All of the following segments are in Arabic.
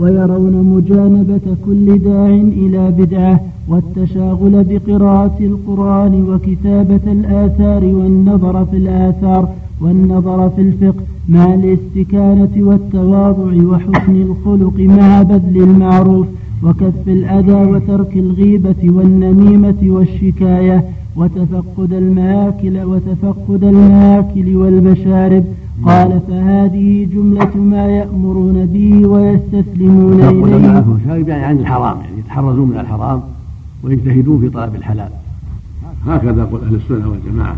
ويرون مجانبة كل داع إلى بدعة والتشاغل بقراءة القرآن وكتابة الآثار والنظر في الآثار والنظر في الفقه مع الاستكانة والتواضع وحسن الخلق مع بذل المعروف وكف الأذى وترك الغيبة والنميمة والشكاية وتفقد الماكل وتفقد الماكل والمشارب. قال فهذه جملة ما يأمرون به ويستسلمون إليه يعني عن الحرام يعني يتحرزون من الحرام ويجتهدون في طلب الحلال. هكذا يقول أهل السنة والجماعة.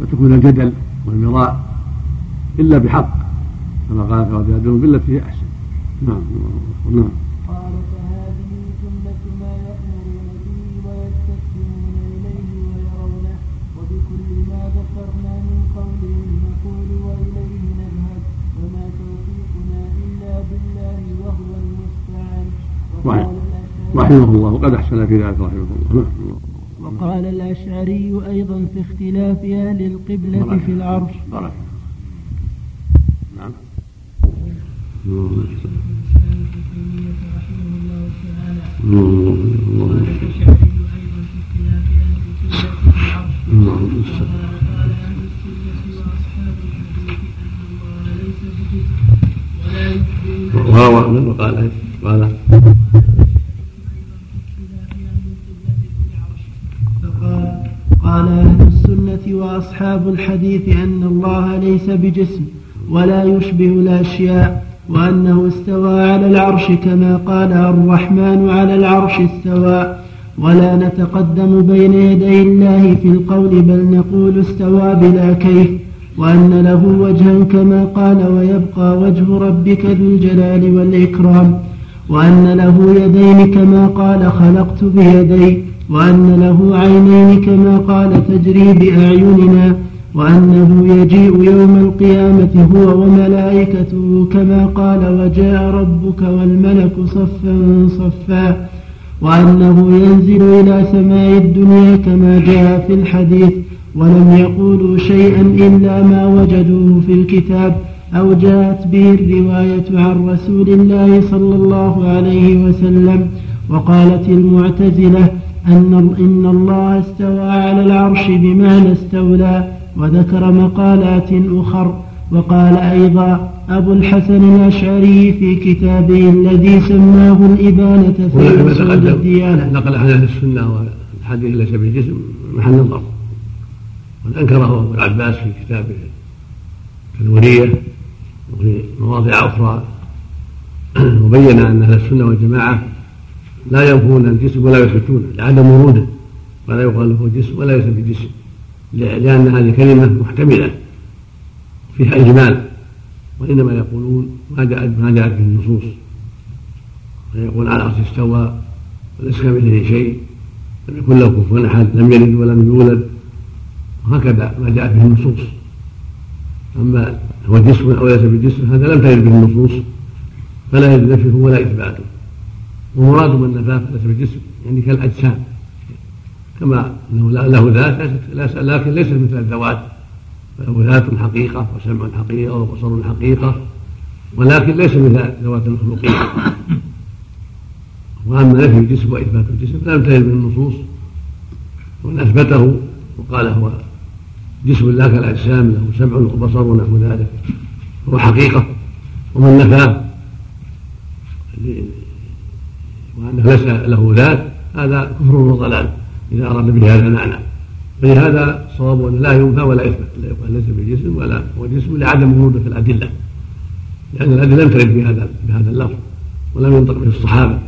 وتكون الجدل والمراء إلا بحق كما قال وجادلهم بالتي هي أحسن. نعم نعم. رحمه الله وقد أحسن في ذلك رحمه الله. وقال الأشعري أيضا في اختلاف أهل القبلة في العرش. بارك. نعم. وهو من وقال قال قال أهل السنة وأصحاب الحديث أن الله ليس بجسم ولا يشبه الأشياء وأنه استوى على العرش كما قال الرحمن على العرش استوى. ولا نتقدم بين يدي الله في القول بل نقول استوى بلا كيف وأن له وجها كما قال ويبقى وجه ربك ذو الجلال والإكرام. وأن له يدين كما قال خلقت بيدي وأن له عينين كما قال تجري بأعيننا وأنه يجيء يوم القيامة هو وملائكته كما قال وجاء ربك والملك صفا صفا وأنه ينزل إلى سماء الدنيا كما جاء في الحديث ولم يقولوا شيئا إلا ما وجدوه في الكتاب أو جاءت به الرواية عن رسول الله صلى الله عليه وسلم وقالت المعتزلة أن إن الله استوى على العرش بمعنى استولى وذكر مقالات أخر. وقال أيضا أبو الحسن الأشعري في كتابه الذي سماه الإبانة في أصول الديانة. نقل عن أهل السنة والحديث ليس بالجسم محل نظر وقد أنكره أبو العباس في كتابه النورية وفي مواضع أخرى. وبين أن أهل السنة والجماعة لا ينفون الجسم ولا يثبتونه لعدم وروده ولا يقال له جسم ولا يثبت بجسم. لأن هذه كلمة محتملة فيها إجمال. وإنما يقولون ما جاءت ما جاءت به النصوص. فيقول على العرش استوى وليس كمثله شيء. لم يكن له كفوا أحد لم يلد ولم يولد. وهكذا ما جاءت به النصوص. أما هو جسم أو ليس بجسم هذا لم ترد به النصوص فلا يجد نفيه ولا إثباته. ومراد من نفاه ليس بالجسم يعني كالأجسام. كما أنه له ذات لكن ليست مثل الذوات. فله ذات حقيقة وسمع حقيقة وبصر حقيقة ولكن ليس مثل ذوات المخلوقين. وأما نفي الجسم وإثبات الجسم فلم ترد من النصوص. ومن أثبته وقال هو جسم لا كالاجسام له سمع وبصر ونحو ذلك. هو حقيقة ومن نفاه وأنه ليس له ذات هذا كفر وضلال. إذا اراد به هذا المعنى فلهذا الصواب أن لا ينفى ولا يثبت لا يقال ليس بجسم ولا هو جسم لعدم وروده في الأدلة. لأن الأدلة لم ترد بهذا بهذا اللفظ ولم ينطق به الصحابة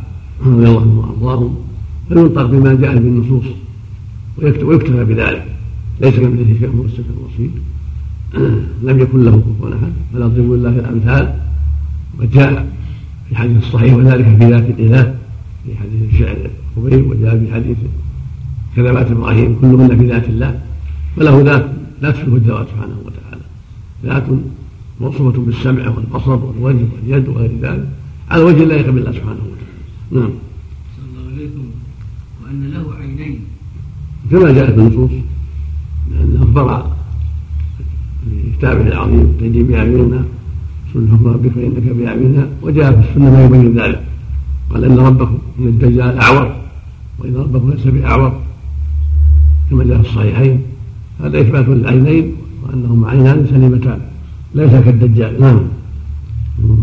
رضي الله عنهم وأرضاهم فينطق بما جاء به النصوص ويكتفى بذلك. ليس كمثله شيء هو السميع البصير لم يكن له كفوا أحد. فلا تضربوا الله في الأمثال وجاء في حديث الصحيح وذلك في ذات الإله في حديث الشعر خبيب وجاء في حديث كذبات إبراهيم كلهن في ذات الله. فله ذات لا تشبه الذوات سبحانه وتعالى. ذات موصوفة بالسمع والبصر والوجه واليد وغير ذلك. على وجه لا يقبل الله سبحانه وتعالى. نعم. صلى الله عليكم وأن له عينين. كما جاءت في النصوص. لأنه أخبر في كتابه العظيم. تجري بأعيننا سن حكم ربك فإنك باعيننا وجاء في السنة ما يبين ذلك. قال إن ربكم ان الدجال أعور. وإن ربكم ليس بأعور. كما جاء في الصحيحين. هذا إثبات للعينين وأنهما عينان سليمتان. ليس كالدجال. نعم.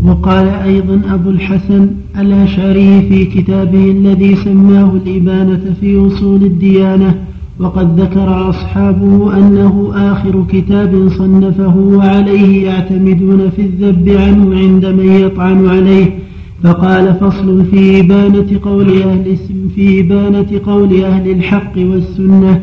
وقال أيضا أبو الحسن الأشعري في كتابه الذي سماه الإبانة في أصول الديانة؟ وقد ذكر أصحابه أنه آخر كتاب صنفه وعليه يعتمدون في الذب عنه عند من يطعن عليه فقال فصل في إبانة قول أهل في إبانة قول أهل الحق والسنة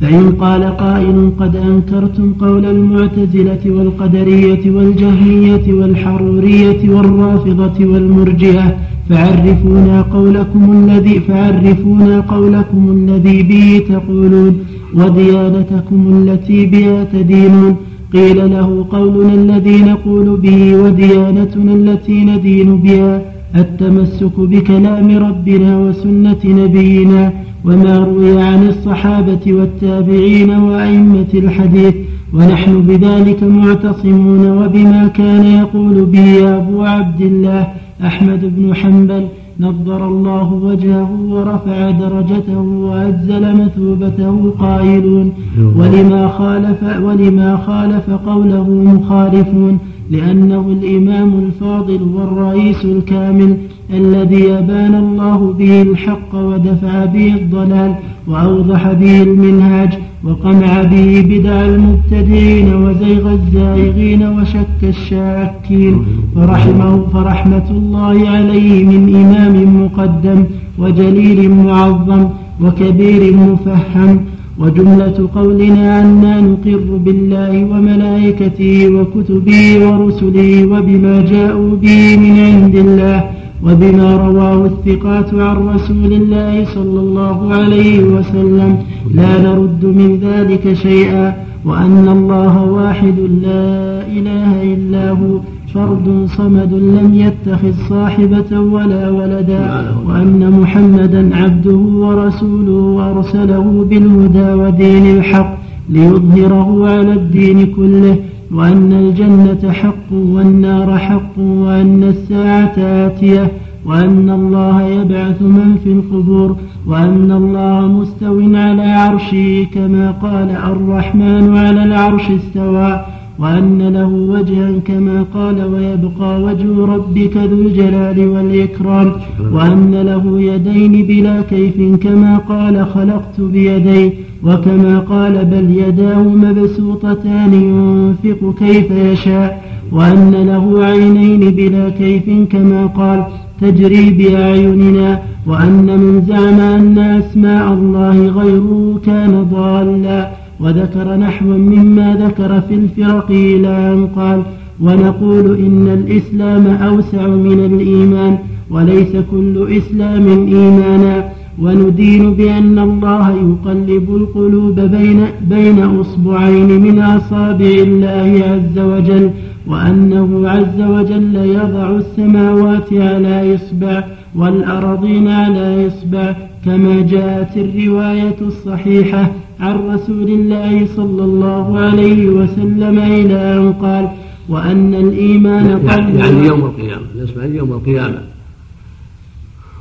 فإن قال قائل قد أنكرتم قول المعتزلة والقدرية والجهمية والحرورية والرافضة والمرجئة فعرفونا قولكم الذي فعرفونا قولكم الذي به تقولون وديانتكم التي بها تدينون. قيل له قولنا الذي نقول به وديانتنا التي ندين بها. التمسك بكلام ربنا وسنة نبينا وما روي عن الصحابة والتابعين وأئمة الحديث. ونحن بذلك معتصمون وبما كان يقول به أبو عبد الله. أحمد بن حنبل نضر الله وجهه ورفع درجته وأجزل مثوبته قائلون ولما خالف ولما خالف قوله مخالفون لأنه الإمام الفاضل والرئيس الكامل الذي أبان الله به الحق ودفع به الضلال وأوضح به المنهاج وقمع به بدع المبتدعين وزيغ الزائغين وشك الشاكين فرحمه فرحمة الله عليه من إمام مقدم وجليل معظم وكبير مفهم وجملة قولنا أنا نقر بالله وملائكته وكتبه ورسله وبما جاءوا به من عند الله وبما رواه الثقات عن رسول الله صلى الله عليه وسلم لا نرد من ذلك شيئا وأن الله واحد لا إله إلا هو فرد صمد لم يتخذ صاحبة ولا ولدا وأن محمدا عبده ورسوله وأرسله بالهدى ودين الحق ليظهره على الدين كله وأن الجنة حق والنار حق وأن الساعة آتية وأن الله يبعث من في القبور وأن الله مستو على عرشه كما قال الرحمن على العرش استوى وأن له وجها كما قال ويبقى وجه ربك ذو الجلال والإكرام وأن له يدين بلا كيف كما قال خلقت بيدي وكما قال بل يداه مبسوطتان ينفق كيف يشاء وأن له عينين بلا كيف كما قال تجري بأعيننا وأن من زعم أن أسماء الله غيره كان ضالا وذكر نحوا مما ذكر في الفرق إلى أن قال ونقول إن الإسلام أوسع من الإيمان وليس كل إسلام إيمانا وندين بأن الله يقلب القلوب بين, بين أصبعين من أصابع الله عز وجل وأنه عز وجل يضع السماوات على إصبع والأرضين على إصبع كما جاءت الرواية الصحيحة عن رسول الله صلى الله عليه وسلم إلى أن قال وأن الإيمان يعني, يعني يوم القيامة يسمع يوم القيامة.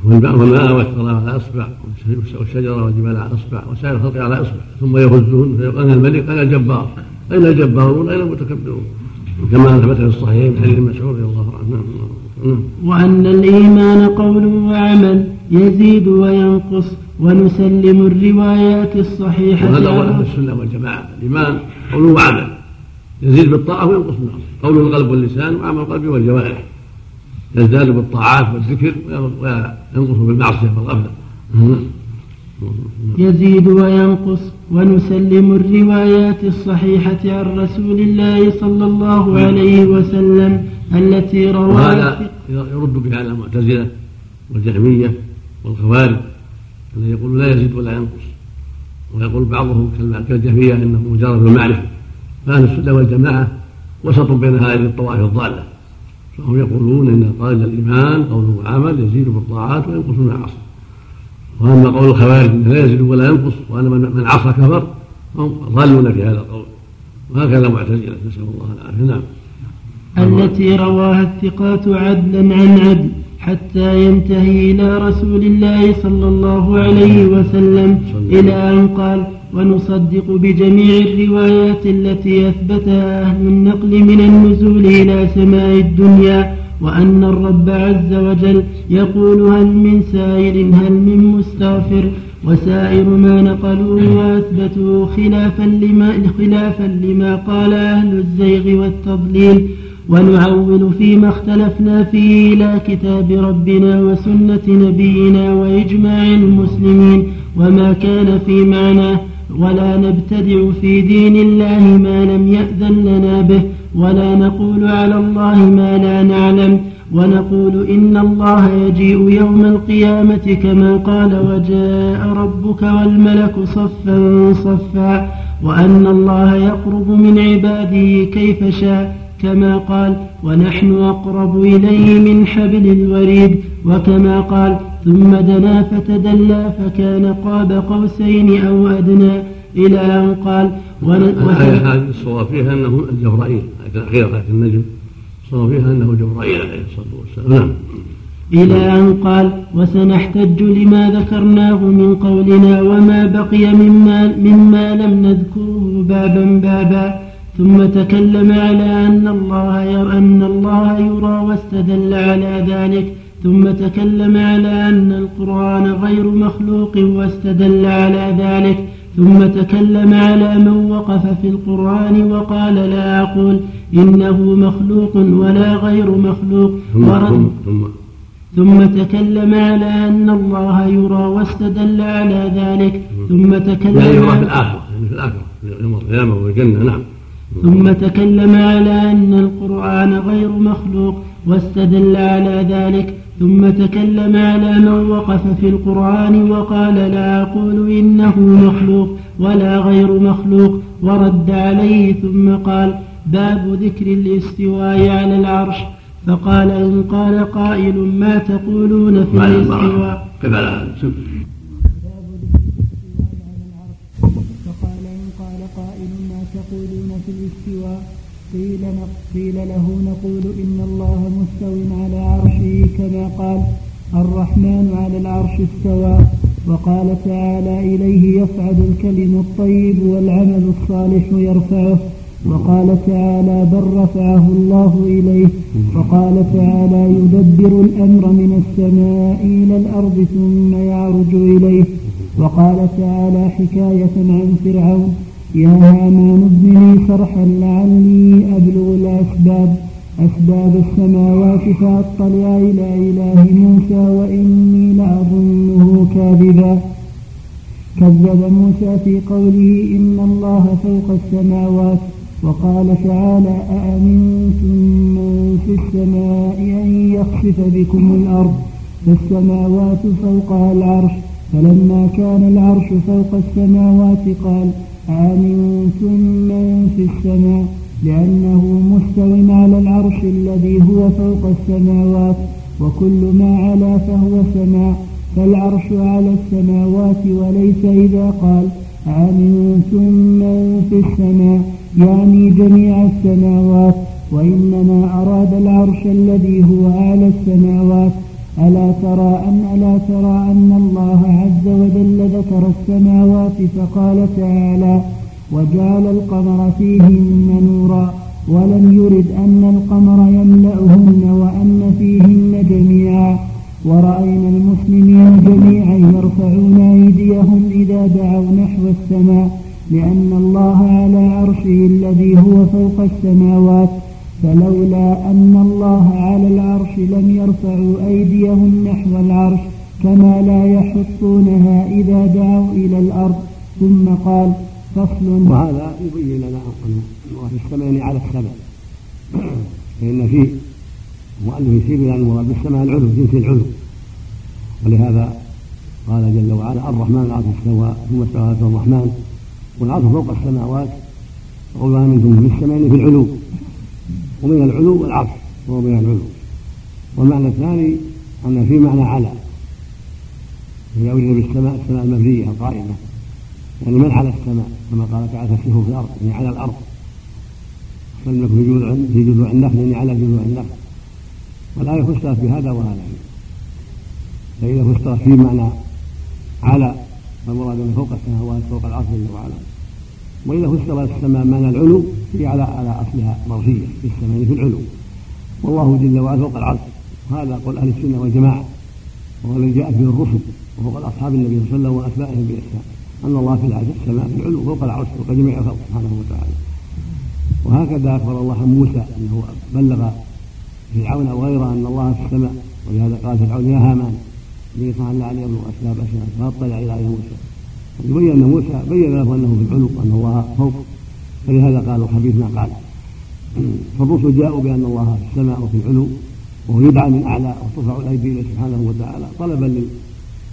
والماء والثرى على اصبع والشجره والجبال على اصبع وسائر الخلق على اصبع ثم يهزون فيقول أنا الملك أنا الجبار اين الجبارون اين المتكبرون كما ثبت في الصحيحين حديث مسعود رضي الله عنه. وأن الإيمان قول وعمل يزيد وينقص ونسلم الروايات الصحيحة وهذا هو أهل السنة والجماعة. الإيمان قول وعمل يزيد بالطاعة وينقص بالمعصية قول القلب واللسان وعمل القلب والجوارح. يزداد بالطاعات والذكر وينقص بالمعصية والغفلة. يزيد وينقص. ونسلم الروايات الصحيحة عن رسول الله صلى الله عليه وسلم التي رواها وهذا يرد بها على المعتزلة والجهمية والخوارج الذي يقول لا يزيد ولا ينقص. ويقول بعضهم كالجهمية إنه مجرد المعرفة. فأهل السنة والجماعة وسط بين هذه الطوائف الضالة. فهم يقولون إن قال الإيمان قول وعمل يزيد بالطاعات وينقص بالمعاصي وأما قول الخوارج لا يزيد ولا ينقص وأن من عصى كفر فهم ضالون في هذا القول. وهكذا معتزلة نسأل الله العافية. نعم. التي رواها الثقات عدلا عن عدل. حتى ينتهي إلى رسول الله صلى الله عليه وسلم. إلى أن قال ونصدق بجميع الروايات التي أثبتها أهل النقل من النزول إلى سماء الدنيا وأن الرب عز وجل يقول هل من سائل هل من مستغفر؟ وسائر ما نقلوه وأثبتوه خلافا لما, خلافا لما قال أهل الزيغ والتضليل. ونعول فيما اختلفنا فيه إلى كتاب ربنا وسنة نبينا وإجماع المسلمين وما كان في معناه ولا نبتدع في دين الله ما لم يأذن لنا به ولا نقول على الله ما لا نعلم ونقول إن الله يجيء يوم القيامة كما قال وجاء ربك والملك صفا صفا وأن الله يقرب من عباده كيف شاء كما قال ونحن أقرب إليه من حبل الوريد. وكما قال ثم دنا فتدلى فكان قاب قوسين أو أدنى. إلى أن قال هذه الصواب فيها أنه جبرائيل الأخيرة آية النجم. الصواب فيها أنه جبرائيل عليه الصلاة والسلام. نعم. إلى أن قال وسنحتج لما ذكرناه من قولنا وما بقي مما, مما لم نذكره بابا بابا. ثم تكلم على أن الله يرى أن الله يرى واستدل على ذلك. ثم تكلم على أن القرآن غير مخلوق واستدل على ذلك. ثم تكلم على من وقف في القرآن وقال لا أقول إنه مخلوق ولا غير مخلوق. ورد ثم, ثم تكلم على أن الله يرى واستدل على ذلك. ثم تكلم يعني يرى في الآخرة يعني في الآخرة القيامة والجنة نعم. ثم تكلم على أن القرآن غير مخلوق واستدل على ذلك ثم تكلم على من وقف في القرآن وقال لا أقول إنه مخلوق ولا غير مخلوق ورد عليه ثم قال باب ذكر الاستواء على العرش فقال إن قال قائل ما تقولون في الاستواء؟ قيل, قيل له نقول إن الله مستو على عرشه كما قال الرحمن على العرش استوى. وقال تعالى إليه يصعد الكلم الطيب والعمل الصالح يرفعه. وقال تعالى بل رفعه الله إليه. وقال تعالى يدبر الأمر من السماء إلى الأرض ثم يعرج إليه. وقال تعالى حكاية عن فرعون. يا هامان ابن لي صرحا لعلي أبلغ الأسباب أسباب السماوات فأطلع إلى إله موسى وإني لأظنه كاذبا. كذب موسى في قوله إن الله فوق السماوات وقال تعالى أأمنتم من في السماء أن يخسف بكم الأرض؟ فالسماوات فوقها العرش فلما كان العرش فوق السماوات قال أأمنتم من في السماء لأنه مستو على العرش الذي هو فوق السماوات وكل ما علا فهو سماء فالعرش على السماوات وليس إذا قال أأمنتم من في السماء يعني جميع السماوات وإنما أراد العرش الذي هو أعلى السماوات. ألا ترى أن ألا ترى أن الله عز وجل ذكر السماوات فقال تعالى وجعل القمر فيهن نورا ولم يرد أن القمر يملأهن وأن فيهن جميعا ورأينا المسلمين جميعا يرفعون أيديهم إذا دعوا نحو السماء لأن الله على عرشه الذي هو فوق السماوات فلولا أن الله على العرش لم يرفعوا أيديهم نحو العرش كما لا يحطونها إذا دعوا إلى الأرض. ثم قال فصل. وهذا يبين لنا أن في السماء على السماء. فإن فيه المؤلف يشير إلى المراد بالسماء العلو جنس العلو. ولهذا قال جل وعلا الرحمن العرش استوى ثم استوى الرحمن والعرش فوق السماوات وقل منكم في السماء في العلو. ومن العلو والعرش وهو من العلو. والمعنى الثاني أن في معنى على. إذا أريد بالسماء السماء المبنية القائمة. يعني من على السماء؟ كما قال تعالى تسيح في الأرض يعني على الأرض. سلمك في جذوع في جذوع النخل يعني على جذوع النخل. والآية فسرت بهذا وهذا فإذا فسرت في معنى على فالمراد من فوق السماوات فوق العرش جل وعلا وإذا فسر السماء معنى العلو هي على على أصلها مرفية في السماء في العلو. والله جل وعلا فوق العرش. هذا قول أهل السنة والجماعة. وهو الذي جاءت به الرسل. وفوق أصحاب النبي صلى الله عليه وسلم وأتباعهم بإحسان. أن الله في السماء في العلو فوق العرش فوق جميع الخلق سبحانه وتعالى. وهكذا أخبر الله عن موسى أنه بلغ فرعون أو غيره أن الله في السماء. ولهذا قال فرعون يا هامان لي صنع علي ابن أسباب أسنان فأطلع آية موسى. يبين أن موسى بين له أنه في العلو وأن الله فوق فلهذا قالوا الحديث ما قال. فالرسل جاءوا بأن الله في السماء وفي العلو وهو يدعى من أعلى وترفع الأيدي إليه سبحانه وتعالى طلبا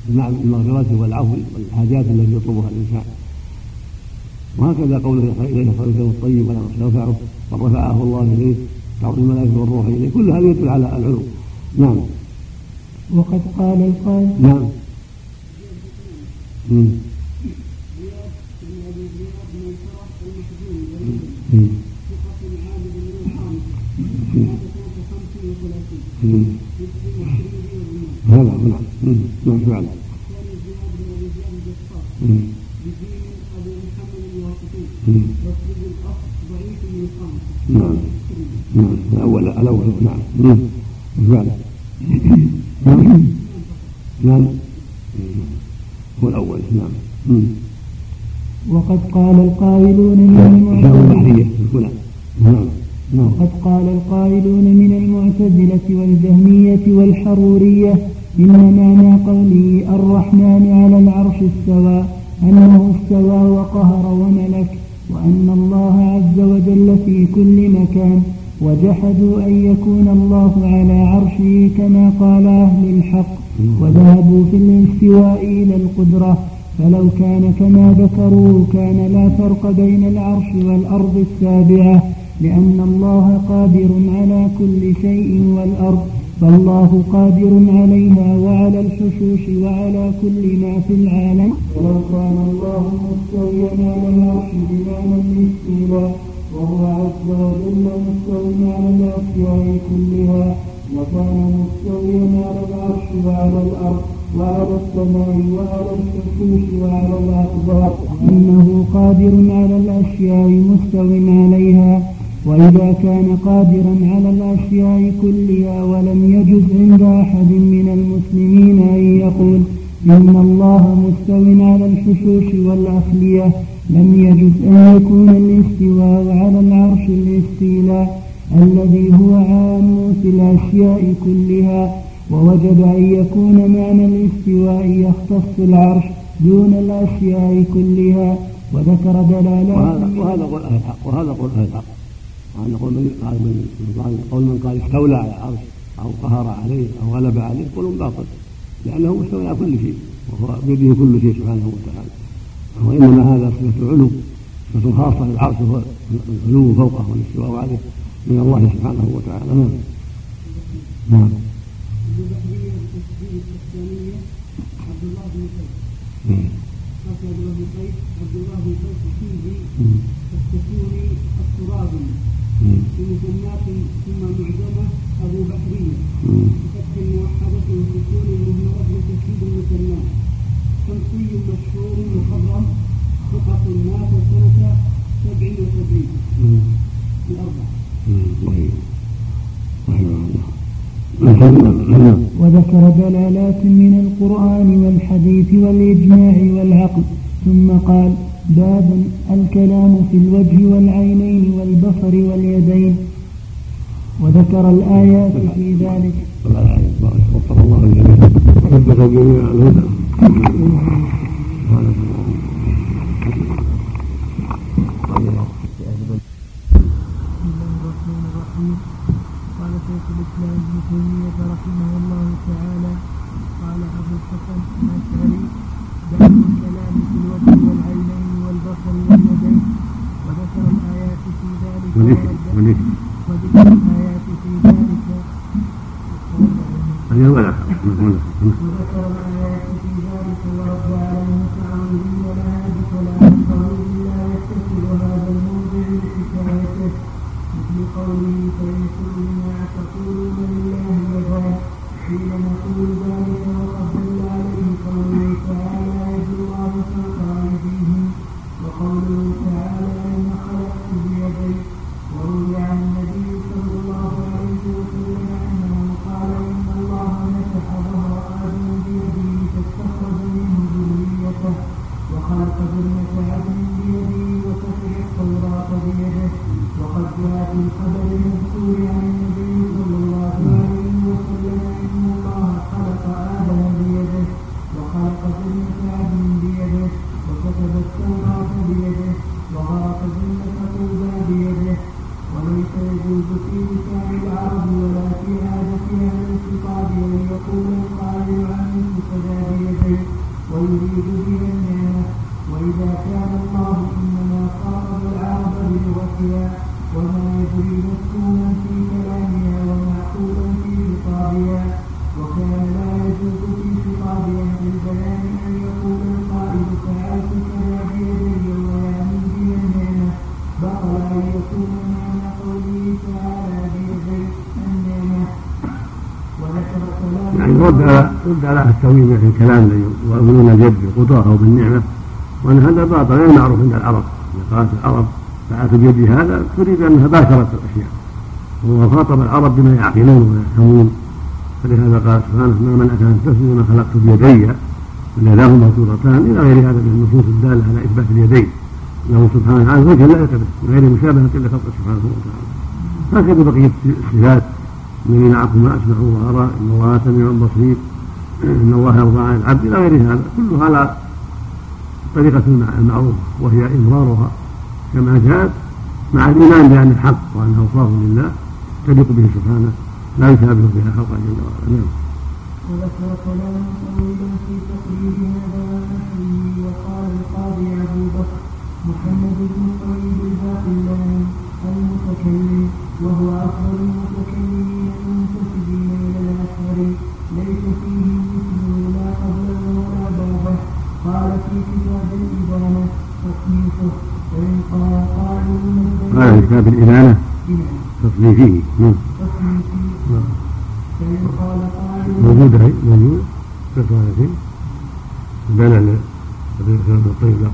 للمغفرة والعفو والحاجات التي يطلبها الإنسان. وهكذا قوله إليه خلقه الطيب ولا سوف قد رفعه الله إليه تعرض الملائكة والروح إليه. كل هذا يدل على العلو. نعم. وقد قال القائل نعم. مم. هذا نعم نعم فعلا نعم. نعم. الأول الأول نعم فعلا نعم. نعم. هو الأول. نعم. وقد قال القائلون من المعتزلة وقد قال القائلون من المعتزلة والجهمية والحرورية إن معنى قوله الرحمن على العرش استوى أنه استوى وقهر وملك وأن الله عز وجل في كل مكان وجحدوا أن يكون الله على عرشه كما قال أهل الحق وذهبوا في الاستواء إلى القدرة. فلو كان كما ذكروا كان لا فرق بين العرش والأرض السابعة لأن الله قادر على كل شيء والأرض فالله قادر عليها وعلى الحشوش وعلى كل ما في العالم. ولو كان الله مستويا على العرش بمعنى الاستيلاء وهو عز وجل مستوي على الأشياء كلها وكان مستويا على العرش وعلى الأرض. وعلى السماء وعلى الحشوش وعلى الأقدار إنه قادر على الأشياء مستو عليها. وإذا كان قادرا على الأشياء كلها ولم يجز عند أحد من المسلمين أن يقول إن الله مستو على الحشوش والأخلية. لم يجز أن يكون الاستواء على العرش الاستيلاء الذي هو عام في الأشياء كلها. ووجب أن يكون معنى الاستواء يختص العرش دون الأشياء كلها وذكر دلالات وهذا وهذا قول أهل الحق وهذا قول أهل الحق. وهذا قول من قال من قول من قال استولى على العرش أو قهر عليه أو غلب عليه قول باطل لأنه مستوى على كل شيء وهو بيده كل شيء سبحانه وتعالى. وإنما هذا صفة العلو صفة خاصة للعرش هو العلو فوقه والاستواء عليه من الله سبحانه وتعالى. نعم. نعم. عبد الله بن قيس قتل بن قيس عبد الله بن قيس فيه السكوني التراب في مثنات ثم معجمه ابو بحريه بفتح موحده سكون المهمله بتشديد المثنات شمسي مشهور مخضرم ثقة مات سنة سبع وسبعين الأربعة. رحمه الله. وذكر دلالات من القرآن والحديث والإجماع والعقل ثم قال باب الكلام في الوجه والعينين والبصر واليدين. وذكر الآيات في ذلك. الله الجميع وثبت الجميع على الهدى الإسلام ابن تيمية رحمه الله تعالى قال أبو الحسن الأشعري باب الكلام في الوجه والعينين والبصر واليدين وذكر الآيات في ذلك وذكر الآيات في ذلك وذكر الآيات رد على التاويل من الكلام الذي يؤمنون اليد بالقدره أو بالنعمة وأن هذا باطل غير معروف عند العرب. إذا قالت العرب فعلت بيدي هذا تريد أنها باشرت الأشياء. وهو خاطب العرب بما يعقلون ويفهمون. فلهذا قال سبحانه ما منعك أن تسجد ما خلقت بيدي؟ واليداه مبسوطتان إلى غير هذا من النصوص الدالة على إثبات اليدين. له سبحانه عز وجل لا يقبل من غير مشابهة لخلقه سبحانه وتعالى. هكذا بقيه الصفات. الذين معكم ما أسمعوا وأرى إن الله سميع بصير. إن الله يرضى عن العبد إلى غير هذا. كلها على الطريقة المعروفه وهي إمرارها. كما جاءت مع الإيمان بأن الحق وأنه اوصاف لله تليق به سبحانه لا يشابه بها خلقه جل وعلا. نعم. وذكر كلاما طويلا في تقرير هذا ونحوه وقال القاضي أبو بكر محمد بن طويل الباقلاني المتكلم وهو أفضل المتكلمين المنتسبين إلى الاشهر ليس فيه في كتاب الإدانة تصنيفه نعم. موجودة موجود في صالحين بنى لأبي بكر بن الطيب لا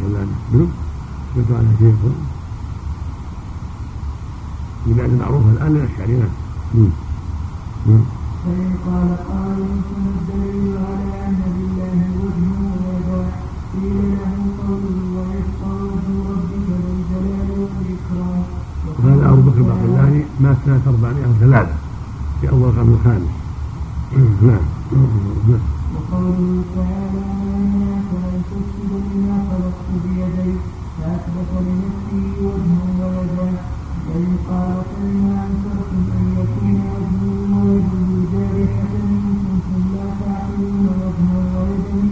قل قلت على شيخ لبعد معروفة الآن للأشعري نعم. فإن قال قائل فما الدليل على أن لله وجه ويدا قيل أبو بكر الباقلاني مات سنة 403 في أول القرن الخامس نعم تعالى ما منعك أن تسجد لما خلقت بيدي وجها ويدا وإن قال أن يكون لا وجها ويدا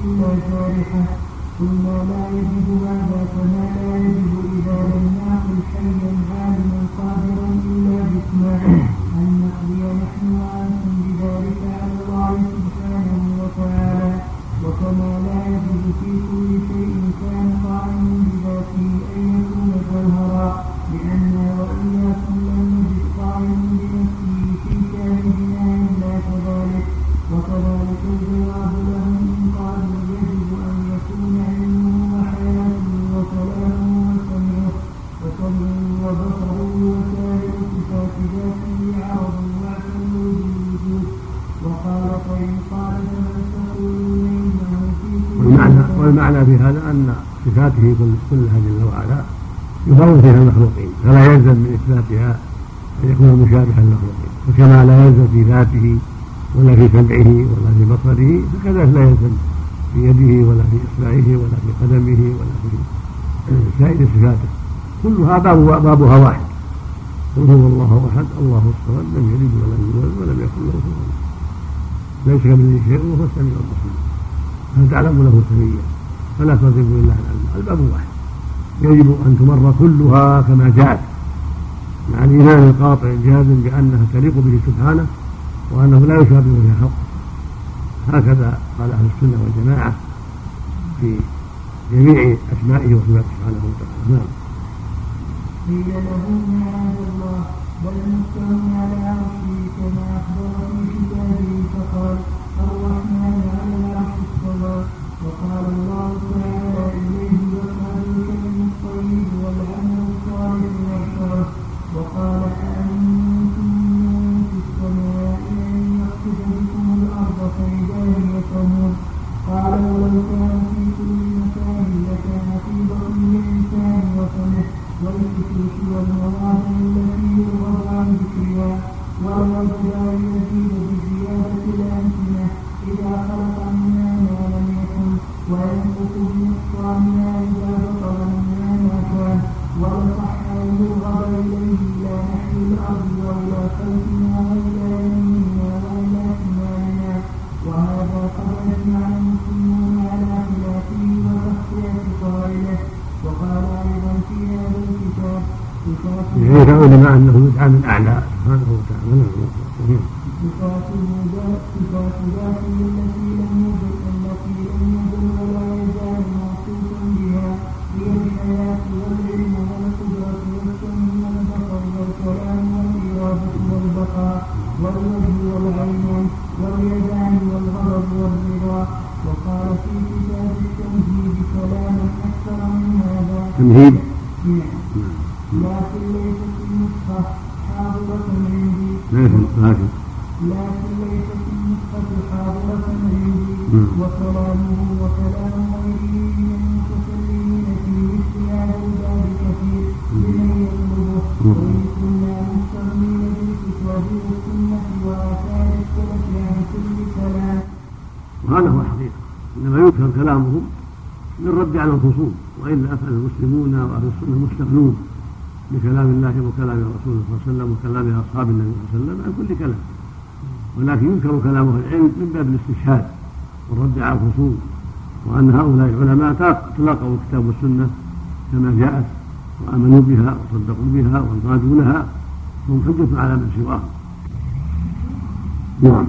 إلا قلنا لا يجب هذا كما لا والمعنى في هذا أن صفاته كلها جل وعلا يفرض فيها المخلوقين فلا يلزم من إثباتها أن يكون مشابها للمخلوقين. وكما لا يلزم في ذاته ولا في سمعه ولا في بصره فكذلك لا يلزم في يده ولا في إصبعه ولا في قدمه ولا في سائر صفاته. كلها باب بابها واحد. قل هو الله أحد الله الصمد لم يلد ولم يولد ولم يكن له كفوا ليس كمثله شيء وهو السميع البصير. هل تعلم له سميا؟ فلا تضرب إلا عن الباب واحد. يجب أن تمر كلها كما جاءت. مع الايمان القاطع الجازم بأنها تليق به سبحانه وأنه لا يشابه بها خلقه هكذا قال أهل السنة والجماعة في جميع أسمائه وصفاته سبحانه وتعالى. نعم. قيل له معاذ الله؟ والمستوى على عرشه كما أخبر في كتابه فقال الرحمن على العرش استوى وقال الله تعالى إليه يصعد الكلم الطيب والعمل الصالح يرفعه وقال أأمنتم من في السماء أن يخسف بكم الأرض فإذا هي تموت قال ولو كان في كل مكان لكان في بطن الإنسان وفمه والفتوش والمواضع العلماء أنه يدعى من أعلى سبحانه الخصوم وإلا أفعل المسلمون وأهل السنة مستغنون بكلام الله وكلام رسوله صلى الله عليه وسلم وكلام أصحاب النبي صلى الله عليه وسلم عن كل كلام. ولكن ينكر كلام أهل العلم من باب الاستشهاد والرد على الخصوم وأن هؤلاء العلماء تلقوا الكتاب والسنة كما جاءت وآمنوا بها وصدقوا بها وانقادوا لها هم حجة على من سواهم. نعم.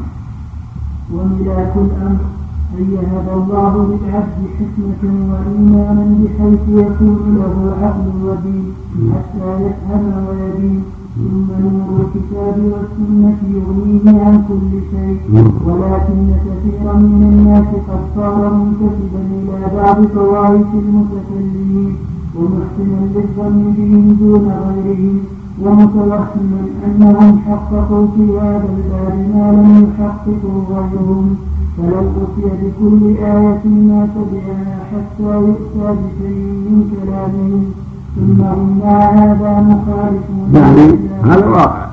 وملاك الأمر ان يهب الله للعبد حكمة وإيمانا بحيث يكون له عقل ودين حتى يفهم ويدين ثم نور الكتاب والسنة يغنيه عن كل شيء. ولكن كثيرا من الناس قد صار منتسبا إلى بعض طوائف المتكلمين ومحسنا للظن بهم دون غيرهم. ومتوهما أنهم حققوا في هذا الباب ما لم يحققوا غيرهم. فلو أتي بكل آية ما تبعها حتى يؤتى بشيء من كلامهم ثم إنا هذا مخالفون يعني هذا واقع.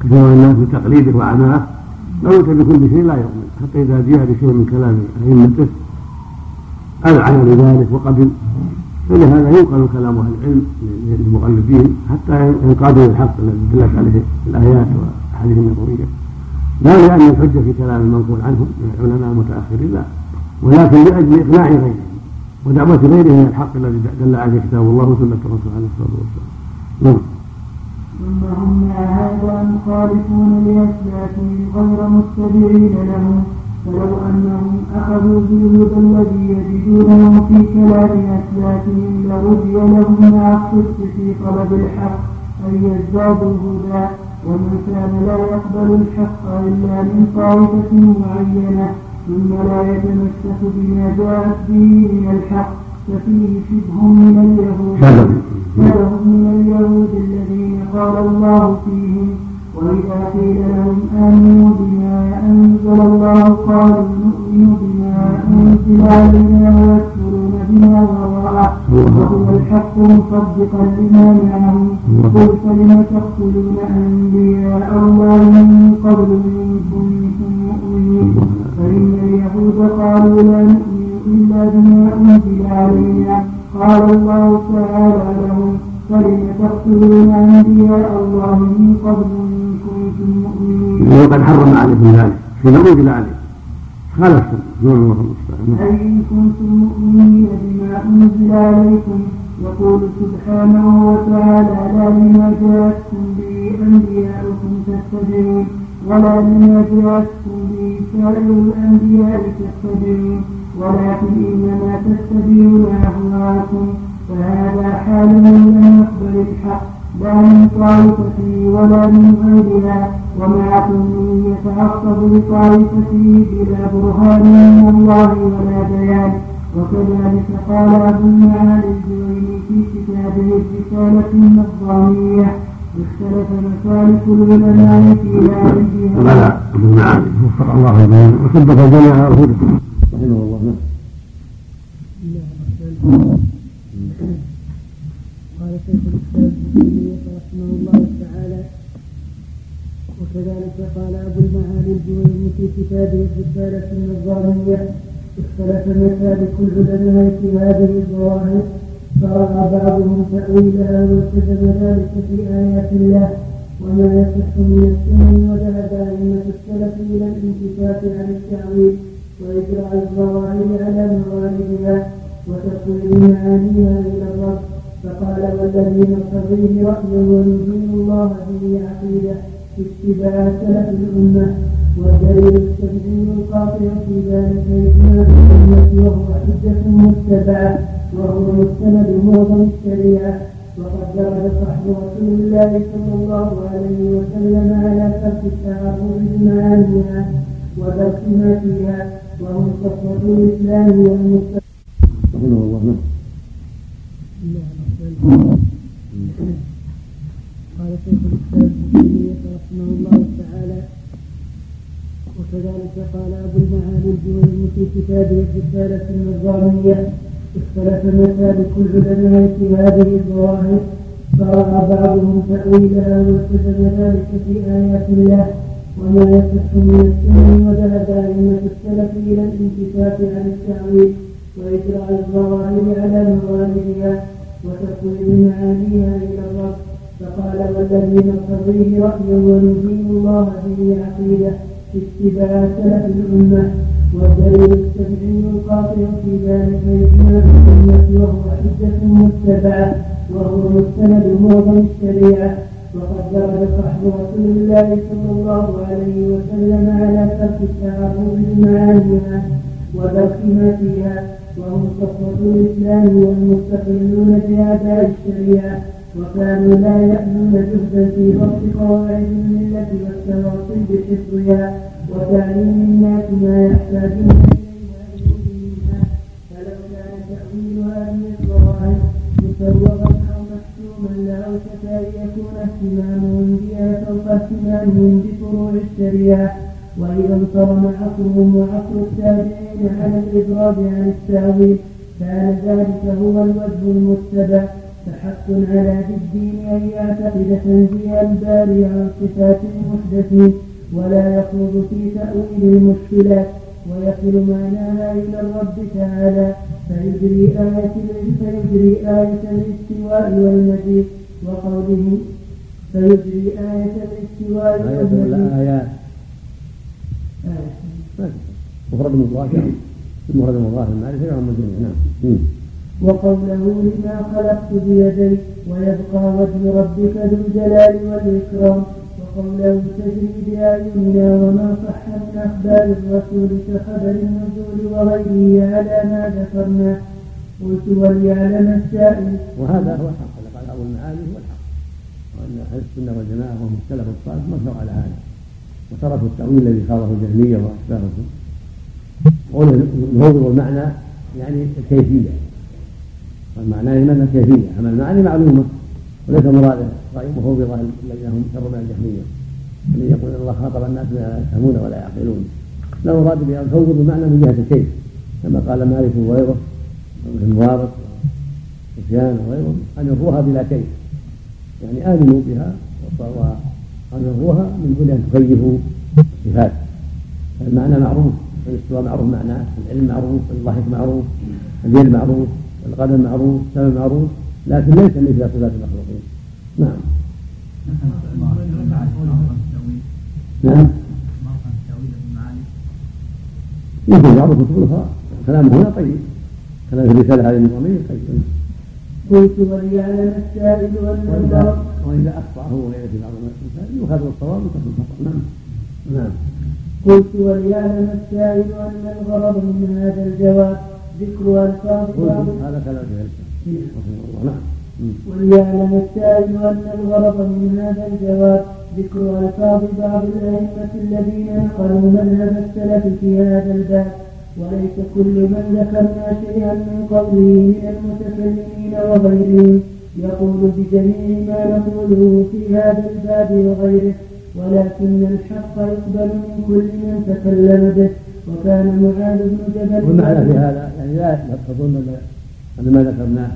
كثير من الناس بتقليده وعناه. لو أتى بكل شيء لا يؤمن. حتى إذا جاء بشيء من كلام أئمته أذعن لذلك وقبل فلهذا ينقل كلام أهل العلم للمقلدين حتى ينقادوا للحق الذي دلت عليه الآيات والأحاديث النبوية. لا لأن الحجة في كلام المنقول عنهم من العلماء المتأخرين لا. ولكن لأجل إقناع غيرهم ودعوة غيره من الحق الذي دل عليه كتاب الله وسنة الرسول عليه الصلاة والسلام. نعم. ثم هم هذا مخالفون لأسلافهم غير متبعين لهم فلو أنهم أخذوا بالهدى الذي يجدونه في كلام أسلافهم لرجي لهم مع الصدق في طلب الحق أن يزدادوا هدى. ومن كان لا يقبل الحق إلا من طائفة معينة ثم لا يتمسك بما جاءت به من الحق ففيه شبه من اليهود. شبه من اليهود الذين قال الله فيهم وإذا قيل لهم آمنوا بما أنزل الله قالوا نؤمن بما أنزل علينا ويكفرون بما وراءه. وهو الحق مصدقا لما معهم. قل فلم تقتلون أنبياء الله من قبل إن كنتم مؤمنين؟ فإن اليهود قالوا لا نؤمن إلا بما أنزل علينا. قال الله تعالى لهم فلم تقتلون أنبياء الله من قبل مؤمنين وقد حرم عليكم ذلك حين أنزل عليه خالفتم نور الله المستعان. إن كنتم مؤمنين بما أنزل عليكم يقول سبحانه وتعالى لا بما جاءتكم به أنبياؤكم تتبعون ولا بما جاءتكم به سائر الأنبياء تتبعون ولكن إنما تتبعون أهواءكم فهذا حال من لم يقبل الحق. لا من طائفته ولا من غيرها ومع كونه يتعصب لطائفته بلا برهان من الله ولا بيان. وكذلك قال أبو المعالي الجويني في كتابه الرسالة النظامية. اختلف مسالك العلماء في هذه أبو وفق الله الجميع وثبت الجميع على رحمه الله. نعم. قال شيخ الاسلام ابن تيميه رحمه الله تعالى وكذلك قال أبو المعالي الجويني في كتابه الرسالة النظاميه اختلف مسالك العلماء في هذه الظواهر فرأى بعضهم تاويلها والتزم ذلك في آيات الله وما يصح من السنن وذهب أئمة السلف إلى الانتفاع عن التأويل وإجراء الظواهر على مواردها وتقويم معانيها إلى الرب. فقال والذي نقتضيه رأيا ونزيل الله به عقيدة. اتباع سلف الأمة والدليل التبعي القاطع في ذلك إجماع الأمة وهو حجة متبعة وهو مستند معظم الشريعة وقد درج صحب رسول الله صلى الله عليه وسلم على ترك التعرض بمعانيها ودرس ما فيها وهم صفوة الإسلام والمستقبل. رحمه الله قال شيخ الاسلام ابن تيميه رحمه الله تعالى وكذلك قال ابو المعالي الجويني في كتابه الرساله النظاميه اختلف مسالك العلماء في هذه الظواهر فراى بعضهم تاويلها والتزم ذلك في ايات الله وما يصح من السنن وذهب ائمه السلف إلى الانتفاع عن التاويل واجراء الظواهر على مواردها وتكوين معانيها إلى الرب فقال والذي نقتضيه رأيا ونزيل الله به عقيدة اتباع سلف الأمة والدليل التبعي القاطع في ذلك إجماع الأمة وهو حجة متبعة وهو مستند معظم الشريعة وقد درج صحب رسول الله صلى الله عليه وسلم على ترك التعرض بمعانيها ودرس ما فيها وهم صفوة الإسلام والمستقلون بأداء الشريعة. وكانوا لا يأمنون جهدا في ضبط قواعد الملة والتواصي بحفظها وتعليم الناس ما يحتاجون إليها فلو كان مسوغا أو محسوما اهتمامهم بها فوق اهتمامهم الشريعة. وإذا انصرم عصرهم وعصر التابعين على الإضراب عن التأويل. كان ذلك هو الوجه المتبع فحق على ذي الدين أن يعتقد تنزيه الباري عن صفات المحدثين ولا يخوض في تأويل المشكلات ويصل معناها إلى الرب تعالى فيجري آية فيجري آية الاستواء والمجيء وقوله فيجري آية الاستواء والمجيء. مفرد مضاف المفرد مضاف المعرفة يعم الجميع نعم. وقوله لما خلقت بيدي ويبقى وجه ربك ذو الجلال والإكرام. وقوله تجري بأعيننا وما صح من أخبار الرسول كخبر النزول وغيره على ما ذكرنا. قلت وليعلم السائل. وهذا هو الحق. قال أبو المعالي هو الحق. وأن أهل السنة والجماعة وهم السلف الصالح مبنوا على هذا وتركوا التأويل الذي خاضه الجهمية وأشباههم نفوض المعنى يعني الكيفية. والمعنى يمنى الكيفية أما المعاني معلومة وليس مراده رأي مفوضة الذين هم شر من الجهمية. الذي يقول إن الله خاطب الناس لا يفهمون ولا يعقلون. لا مراد بأن تفوض المعنى من جهة الكيف. كما قال مالك وغيره وابن المبارك وسفيان وغيرهم أن يروها بلا كيف. يعني آمنوا بها يروها من دون أن تكيفوا الصفات. المعنى معروف الاستواء معروف معناه العلم معروف الضحك معروف اليد معروف. القدم معروف السمع معروف لكن ليس مثل صفات المخلوقين. نعم. نعم. يمكن بعض الكتب الأخرى. كلامه هنا طيب. كلام الرساله هذه النظاميه طيب. قلت وليعلم السائل ان وإذا اخطا هو غيره في بعض المسائل يؤخذ الصواب ويترك الخطأ. نعم. نعم. قلت وليعلم السائل ان الغرض من هذا الجواب. ذكر هذا كلام الله. نعم. وليعلم السائل أن الغرض من هذا الجواب ذكر ألفاظ بعض الأئمة الذين نقلوا مذهب السلف في هذا الباب وليس كل من ذكرنا شيئا من قوله من المتكلمين وغيرهم. يقول بجميع ما نقوله في هذا الباب وغيره ولكن الحق يقبل من كل من تكلم به. وكان معاذ بن جبل. والمعنى في هذا يعني لا تظن ان ما ذكرناه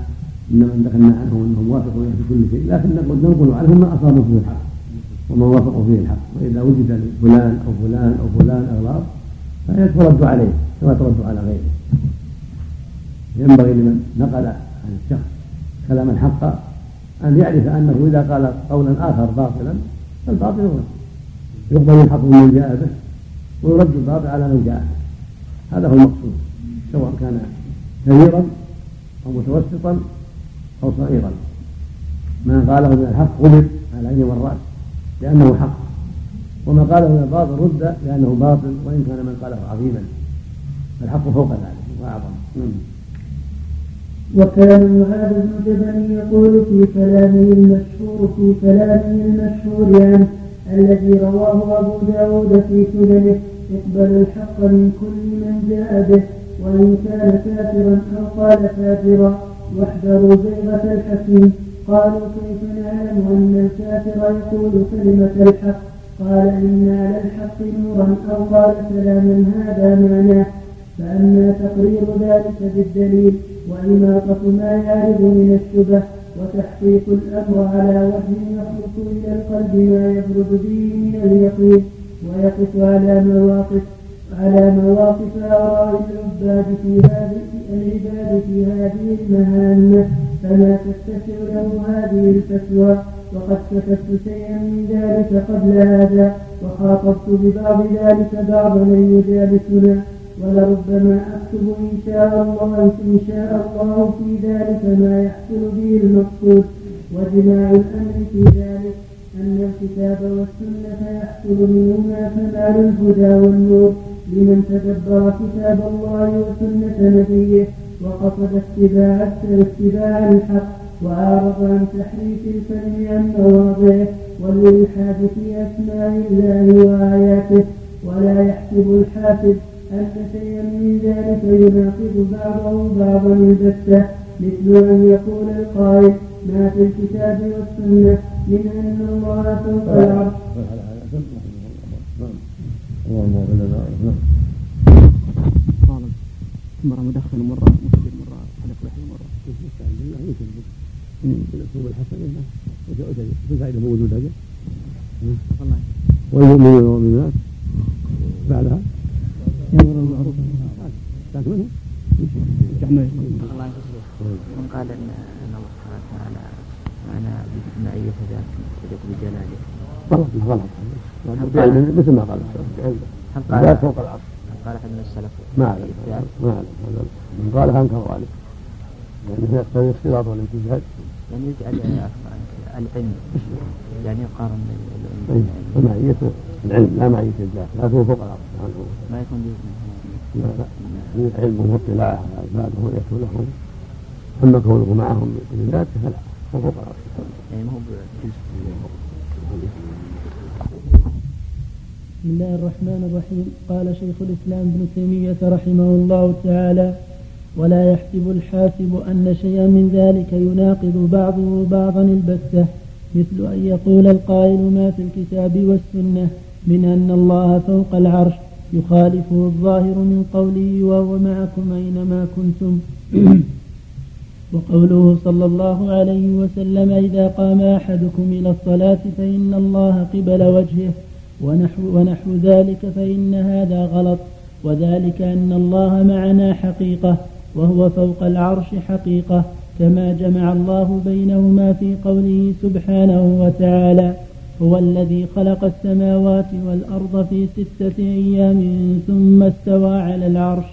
أن من ذكرنا عنهم أنهم وافقوا في كل شيء لكن ننقل عنهم ما أصابوا فيه الحق وما وافقوا فيه الحق. وإذا وجد لفلان أو فلان أو فلان أغلاط فيترد عليه كما ترد على غيره. ينبغي لمن نقل عن الشخص كلاما حقا أن يعرف أنه إذا قال قولا آخر باطلا فالباطل هو. يقبل الحق من جاء به. ويرد الباطل على من جاء. هذا هو المقصود. سواء كان كبيرا أو متوسطا أو صغيرا. ما قاله من الحق قبل على العين والرأس لأنه حق. وما قاله من الباطل رد لأنه باطل وإن كان من قاله عظيما. الحق فوق ذلك وأعظم. وكان معاذ بن جبل يقول في كلامه المشهور في كلامه المشهور عنه الذي رواه أبو داود في سننه اقبل الحق من كل من جاء به وإن كان كافرا أو قال فاجرا واحذروا زيغة الحكيم. قالوا كيف نعلم أن الكافر يقول كلمة الحق؟ قال إن على الحق نورا أو قال كلاما هذا معناه فأما تقرير ذلك بالدليل وإماطة ما يعرض من الشبه وتحقيق الأمر على وجه يخلق إلى القلب ما يبرد به من اليقين. ويقف على مواقف على مواقف آراء العباد في هذه العباد في هذه المهمة فما تتسع له هذه الفتوى. وقد كتبت شيئا من ذلك قبل هذا. وخاطبت ببعض ذلك بعض من يجالسنا. ولربما أكتب إن شاء الله إن شاء الله في ذلك ما يحصل به المقصود. وجماع الأمر في ذلك. أن الكتاب والسنة يحصل منهما كمال الهدى والنور لمن تدبر كتاب الله وسنة نبيه وقصد اتباع اتباع الحق وأعرض عن تحريف الكلم عن مواضعه والإلحاد في أسماء الله وآياته. ولا يحسب الحافظ أن شيئا من ذلك يناقض بعضه بعضا البتة مثل أن يقول القائل ما في الكتاب والسنة من أن الله فوق العرش مرة مدخن مرة. مسجد مرة. حلق لحية مرة. بالاسلوب الحسن والفائده موجوده والمؤمنون والمؤمنات بعدها لكن منه الله من قال ان إن الله سبحانه وتعالى معنى بمعية ذات يليق بجلاله غلط غلط. مثل ما قال. هل قال فوق العرش؟ هل قال احد من السلف ما اعلم ما اعلم من قالها انكر ذلك لأنه يقتضي الاختلاط والامتزاج يعني يجعل العلم يعني يقارن فمعية العلم لا معية الذات لا تكون فوق العرش ما يكون لا لا. علمه واطلاعه على عباده ورؤيته لهم اما كونه معهم فلا هو فوق العرش يعني ما هو بسم الله الرحمن الرحيم. قال شيخ الإسلام ابن تيمية رحمه الله تعالى ولا يحسب الحاسب أن شيئا من ذلك يناقض بعضه بعضا البتة مثل أن يقول القائل ما في الكتاب والسنة من أن الله فوق العرش يخالفه الظاهر من قوله وهو معكم أينما كنتم؟ وقوله صلى الله عليه وسلم إذا قام أحدكم إلى الصلاة فإن الله قبل وجهه ونحو, ونحو ذلك فإن هذا غلط وذلك أن الله معنا حقيقة وهو فوق العرش حقيقة كما جمع الله بينهما في قوله سبحانه وتعالى هو الذي خلق السماوات والأرض في ستة أيام ثم استوى على العرش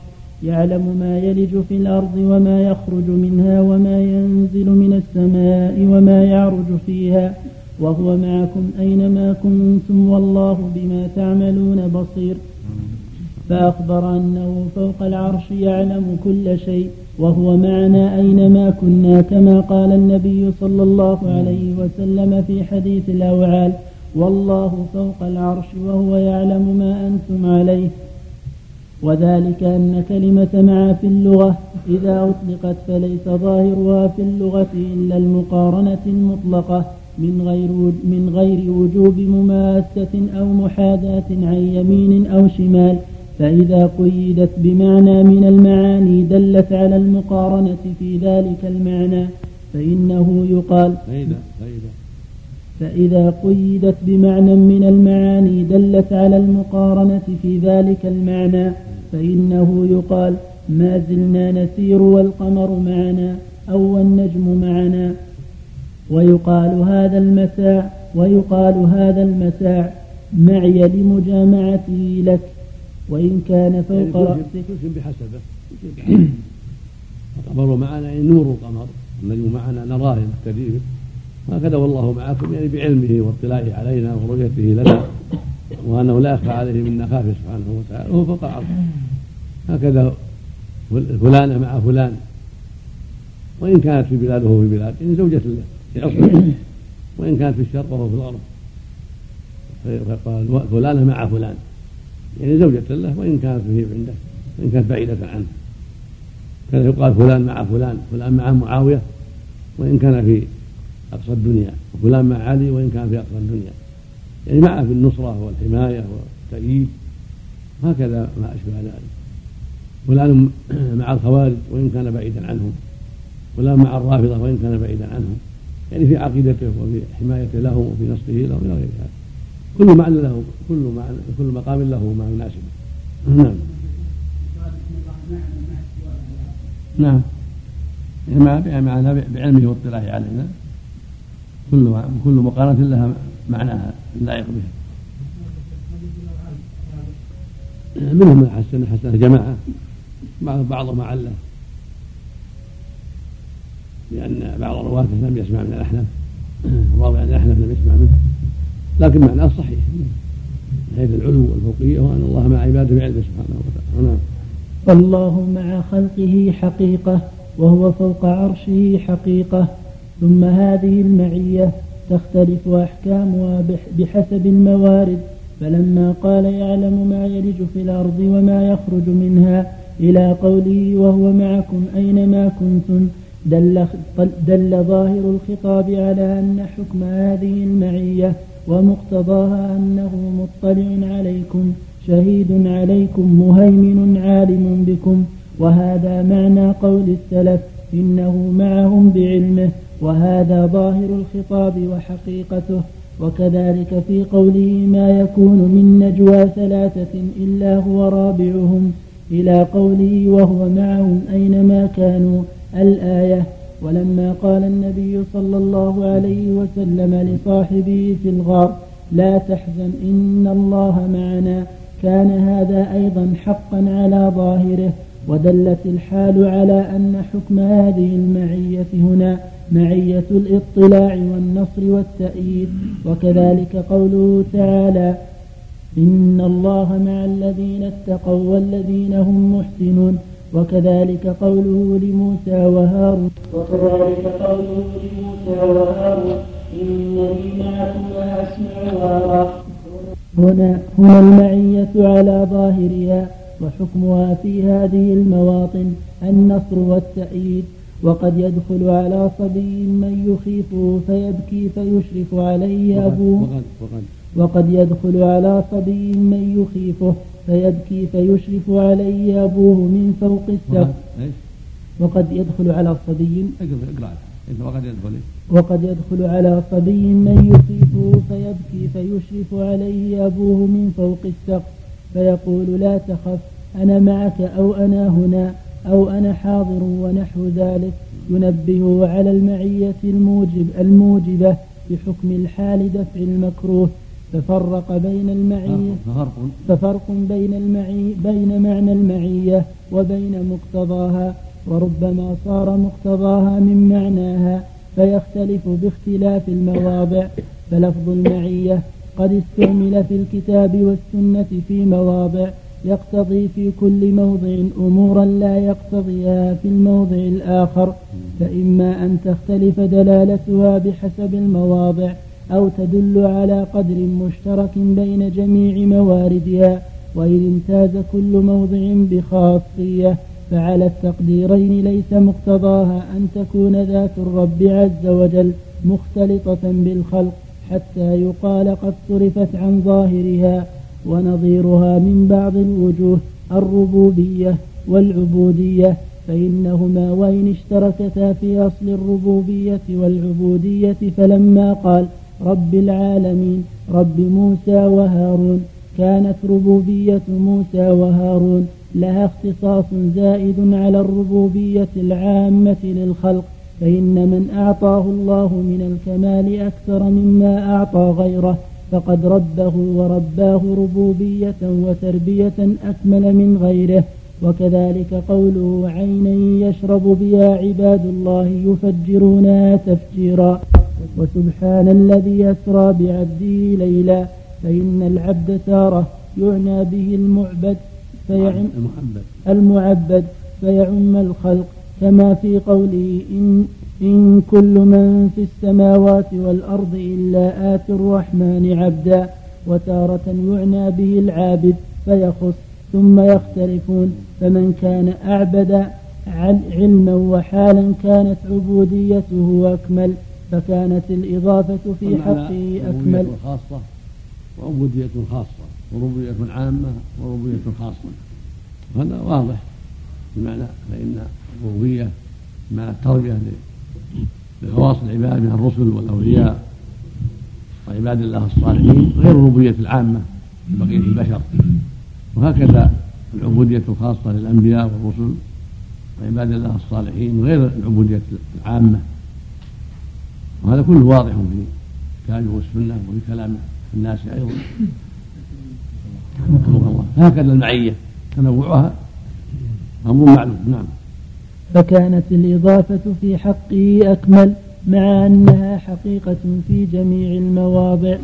يعلم ما يلج في الأرض وما يخرج منها وما ينزل من السماء وما يعرج فيها وهو معكم أينما كنتم والله بما تعملون بصير. فأخبر أنه فوق العرش يعلم كل شيء وهو معنا أينما كنا كما قال النبي صلى الله عليه وسلم في حديث الأوعال والله فوق العرش وهو يعلم ما أنتم عليه. وذلك أن كلمة مع في اللغة إذا أطلقت فليس ظاهرها في اللغة إلا المقارنة المطلقة من غير من غير وجوب مماسة أو محاذاة عن يمين أو شمال. فإذا قيدت بمعنى من المعاني دلت على المقارنة في ذلك المعنى فإنه يقال فإذا فإذا فإذا قيدت بمعنى من المعاني دلت على المقارنة في ذلك المعنى فإنه يقال ما زلنا نسير والقمر معنا أو النجم معنا. ويقال هذا المتاع ويقال هذا المتاع معي لمجامعته لك وإن كان فوق يعني رأسك. شيء بحسبه. القمر معنا يعني نور القمر النجم معنا نراه نهتدي به وهكذا والله معكم يعني بعلمه واطلاعه علينا ورؤيته لنا وأنه لا يخفى عليه منا خافيه سبحانه وتعالى وهو فوق العرش هكذا فلانه مع فلان. وإن كانت في بلاد وهو في بلاد يعني زوجة له في اصله وإن كانت في الشرق وهو في الغرب. فقال فلانه مع فلان. يعني زوجة له وإن كانت هي عنده وإن كانت بعيدة عنه. كان يقال فلان مع فلان فلان مع معاوية وإن كان في أقصى الدنيا وفلان مع علي وإن كان في أقصى الدنيا. يعني معه في النصرة والحماية والتأييد. هكذا ما أشبه ذلك. فلان مع الخوارج وإن كان بعيدا عنهم. فلان مع الرافضة وإن كان بعيدا عنهم. يعني في عقيدته وفي حمايته لهم وفي نصره لهم إلى غير ذلك. كل معنى له كل معنى كل مقام له ما يناسبه نعم. نعم. يعني معنى بعلمه واطلاعه علينا. كل كل مقارنة لها معناها اللائق بها منهم من حسن حسن جماعة بعضهم عله لأن بعض الرواة لم يسمع من الأحناف الراوي عن الأحناف لم يسمع منه. لكن معناه صحيح. من حيث العلو والفوقية وأن الله مع عباده بعلمه سبحانه وتعالى. نعم. فالله مع خلقه حقيقة وهو فوق عرشه حقيقة. ثم هذه المعية تختلف أحكامها بحسب الموارد فلما قال يعلم ما يلج في الأرض وما يخرج منها إلى قوله وهو معكم أينما كنتم دل, دل ظاهر الخطاب على أن حكم هذه المعية ومقتضاها أنه مطلع عليكم شهيد عليكم مهيمن عالم بكم وهذا معنى قول السلف إنه معهم بعلمه وهذا ظاهر الخطاب وحقيقته وكذلك في قوله ما يكون من نجوى ثلاثة إلا هو رابعهم إلى قوله وهو معهم أينما كانوا الآية. ولما قال النبي صلى الله عليه وسلم لصاحبه في الغار لا تحزن إن الله معنا كان هذا أيضا حقا على ظاهره. ودلت الحال على أن حكم هذه المعية هنا معية الاطلاع والنصر والتأييد. وكذلك قوله تعالى إن الله مع الذين اتقوا والذين هم محسنون. وكذلك قوله لموسى وهارون وكذلك قوله لموسى وهارون إنني معكم وأسمع وأرى. هنا هنا المعية على ظاهرها وحكمها في هذه المواطن النصر والتأييد وقد يدخل على صبي من يخيفه فيبكي فيشرف عليه أبوه. وقد, وقد, وقد يدخل على صبي من يخيفه فيبكي فيشرف عليه أبوه من فوق السقف. وقد يدخل على صبي وقد يدخل. وقد يدخل على صبي من يخيفه فيبكي فيشرف عليه أبوه من فوق السقف. فيقول لا تخف أنا معك أو أنا هنا أو أنا حاضر ونحو ذلك. ينبهه على المعية الموجب الموجبة بحكم الحال دفع المكروه. ففرق بين المعية ففرق, ففرق بين المعي بين معنى المعية وبين مقتضاها. وربما صار مقتضاها من معناها فيختلف باختلاف المواضع. فلفظ المعية قد استعمل في الكتاب والسنة في مواضع يقتضي في كل موضع أمورا لا يقتضيها في الموضع الآخر. فإما أن تختلف دلالتها بحسب المواضع أو تدل على قدر مشترك بين جميع مواردها وإن امتاز كل موضع بخاصية فعلى التقديرين ليس مقتضاها أن تكون ذات الرب عز وجل مختلطة بالخلق. حتى يقال قد صرفت عن ظاهرها ونظيرها من بعض الوجوه الربوبية والعبودية فإنهما وإن اشتركتا في أصل الربوبية والعبودية فلما قال رب العالمين رب موسى وهارون كانت ربوبية موسى وهارون لها اختصاص زائد على الربوبية العامة للخلق. فإن من أعطاه الله من الكمال أكثر مما أعطى غيره فقد ربه ورباه ربوبية وتربية أكمل من غيره. وكذلك قوله عينا يشرب بها عباد الله يفجرونها تفجيرا. وسبحان الذي أسرى بعبده ليلا فإن العبد تارة يعنى به المعبد فيعم المعبد. المعبد فيعم الخلق. كما في قوله إن, إن كل من في السماوات والأرض إلا آتي الرحمن عبدا وتارة يعنى به العابد فيخص ثم يختلفون. فمن كان أعبد علما وحالا كانت عبوديته أكمل فكانت الإضافة في حقه أكمل. خاصة وعبودية خاصة وربوبية عامة وربوبية خاصة. هذا واضح بمعنى فإن الربوبية مع التربية لخواص العباد من الرسل والأولياء وعباد الله الصالحين غير الربوبية العامة لبقية البشر. وهكذا العبودية الخاصة للأنبياء والرسل وعباد الله الصالحين غير العبودية العامة. وهذا كله واضح في كتابه والسنة وفي كلام الناس الله. هكذا المعية تنوعها أمر معلوم. نعم. فكانت الإضافة في حقه أكمل مع أنها حقيقة في جميع المواضع.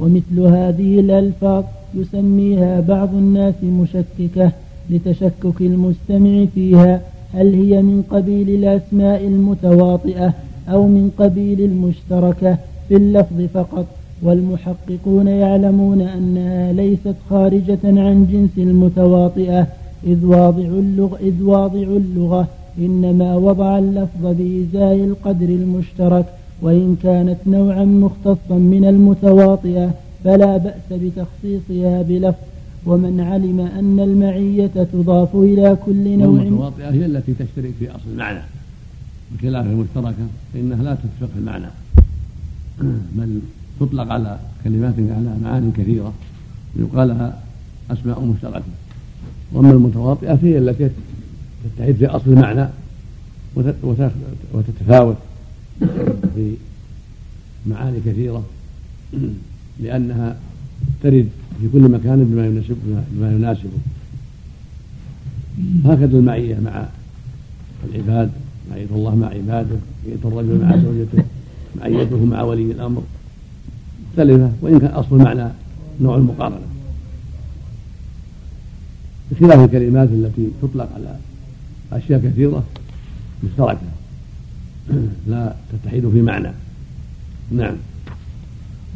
ومثل هذه الألفاظ يسميها بعض الناس مشككة لتشكك المستمع فيها هل هي من قبيل الأسماء المتواطئة أو من قبيل المشتركة في اللفظ فقط؟ والمحققون يعلمون أنها ليست خارجة عن جنس المتواطئة إذ واضع اللغة, إذ واضع اللغة إنما وضع اللفظ بإزاء القدر المشترك وإن كانت نوعا مختصا من المتواطئة فلا بأس بتخصيصها بلفظ. ومن علم أن المعية تضاف إلى كل نوع المتواطئة هي التي تشترك في أصل المعنى. بخلاف المشتركة فإنها لا تتفق في المعنى. بل تطلق على كلمات على معاني كثيرة يقال لها أسماء مشتركة. وأما المتواطئة فهي التي تتحد في أصل المعنى وتتفاوت في معاني كثيرة لأنها ترد في كل مكان بما يناسب بما يناسبه. هكذا المعية مع العباد معية الله مع عباده معية الرجل مع زوجته معيته مع ولي الأمر. مختلفة وإن كان أصل المعنى نوع المقارنة. بخلاف الكلمات التي تطلق على أشياء كثيرة مشتركة لا تتحد في معنى. نعم.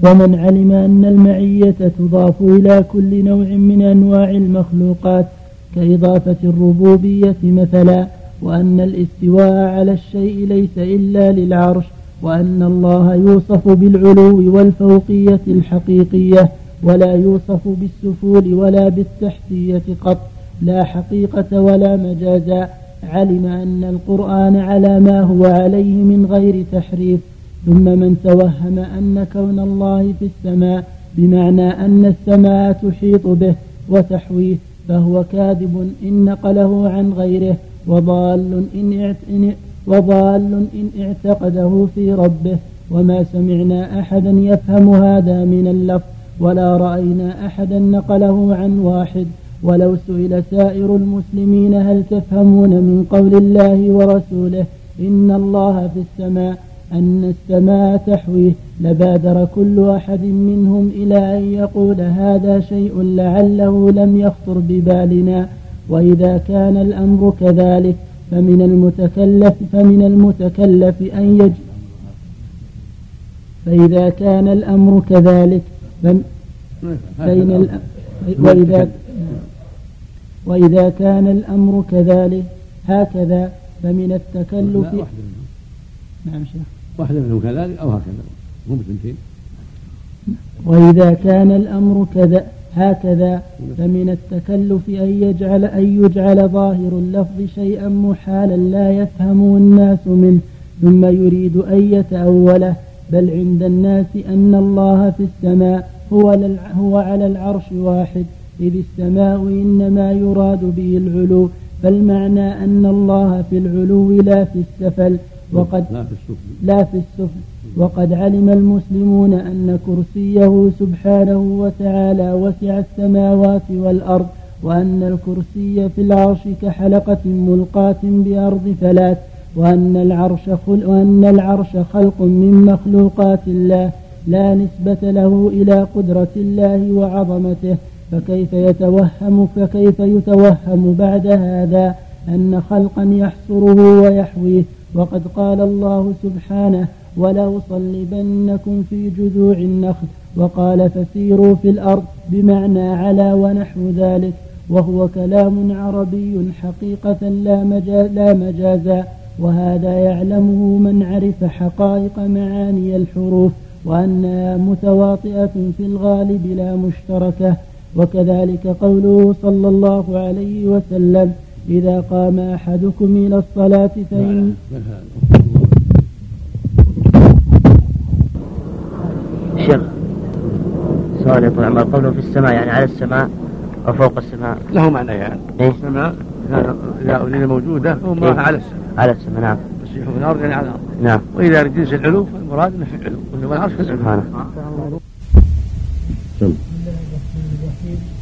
ومن علم أن المعية تضاف إلى كل نوع من أنواع المخلوقات كإضافة الربوبية مثلا وأن الاستواء على الشيء ليس إلا للعرش وأن الله يوصف بالعلو والفوقية الحقيقية ولا يوصف بالسفول ولا بالتحتية قط لا حقيقة ولا مجازا. علم أن القرآن على ما هو عليه من غير تحريف ثم من توهم أن كون الله في السماء بمعنى أن السماء تحيط به وتحويه فهو كاذب إن نقله عن غيره وضال إن, وضال إن اعتقده في ربه وما سمعنا أحدا يفهم هذا من اللفظ ولا رأينا أحدا نقله عن واحد. ولو سئل سائر المسلمين هل تفهمون من قول الله ورسوله إن الله في السماء أن السماء تحويه لبادر كل أحد منهم إلى أن يقول هذا شيء لعله لم يخطر ببالنا. وإذا كان الأمر كذلك فمن المتكلف فمن المتكلف أن يج فإذا كان الأمر كذلك فإن وإذا وإذا كان الأمر كذلك هكذا فمن التكلف نعم شيخ. واحدة منهم كذلك أو هكذا مو بثنتين. وإذا كان الأمر كذا هكذا فمن التكلف أن يجعل أن يجعل ظاهر اللفظ شيئا محالا لا يفهم الناس منه ثم يريد أن يتأوله. بل عند الناس أن الله في السماء هو, هو على العرش واحد. إذ السماء إنما يراد به العلو فالمعنى أن الله في العلو لا في السفل وقد لا في السفل, لا في السفل. وقد علم المسلمون أن كرسيه سبحانه وتعالى وسع السماوات والأرض وأن الكرسي في العرش كحلقة ملقاة بأرض فلات وأن العرش, خل وأن العرش خلق من مخلوقات الله لا نسبة له إلى قدرة الله وعظمته. فكيف يتوهم فكيف يتوهم بعد هذا أن خلقا يحصره ويحويه؟ وقد قال الله سبحانه ولأصلبنكم في جذوع النخل وقال فسيروا في الأرض بمعنى على ونحو ذلك وهو كلام عربي حقيقة لا, مجاز لا مجازا وهذا يعلمه من عرف حقائق معاني الحروف وأنها متواطئة في الغالب لا مشتركة. وكذلك قوله صلى الله عليه وسلم إذا قام أحدكم إلى الصلاة فإن شيخ سؤال يا عمر قوله في السماء يعني على السماء وفوق السماء؟ له معنى يعني. إيه؟ السماء إذا أريد موجودة فهو إيه؟ على السماء. على السماء نعم. يسيح في الأرض يعني على الأرض. نعم. وإذا جنس العلو فالمراد أنه في العلو. وهو العرش في العلو. سبحانه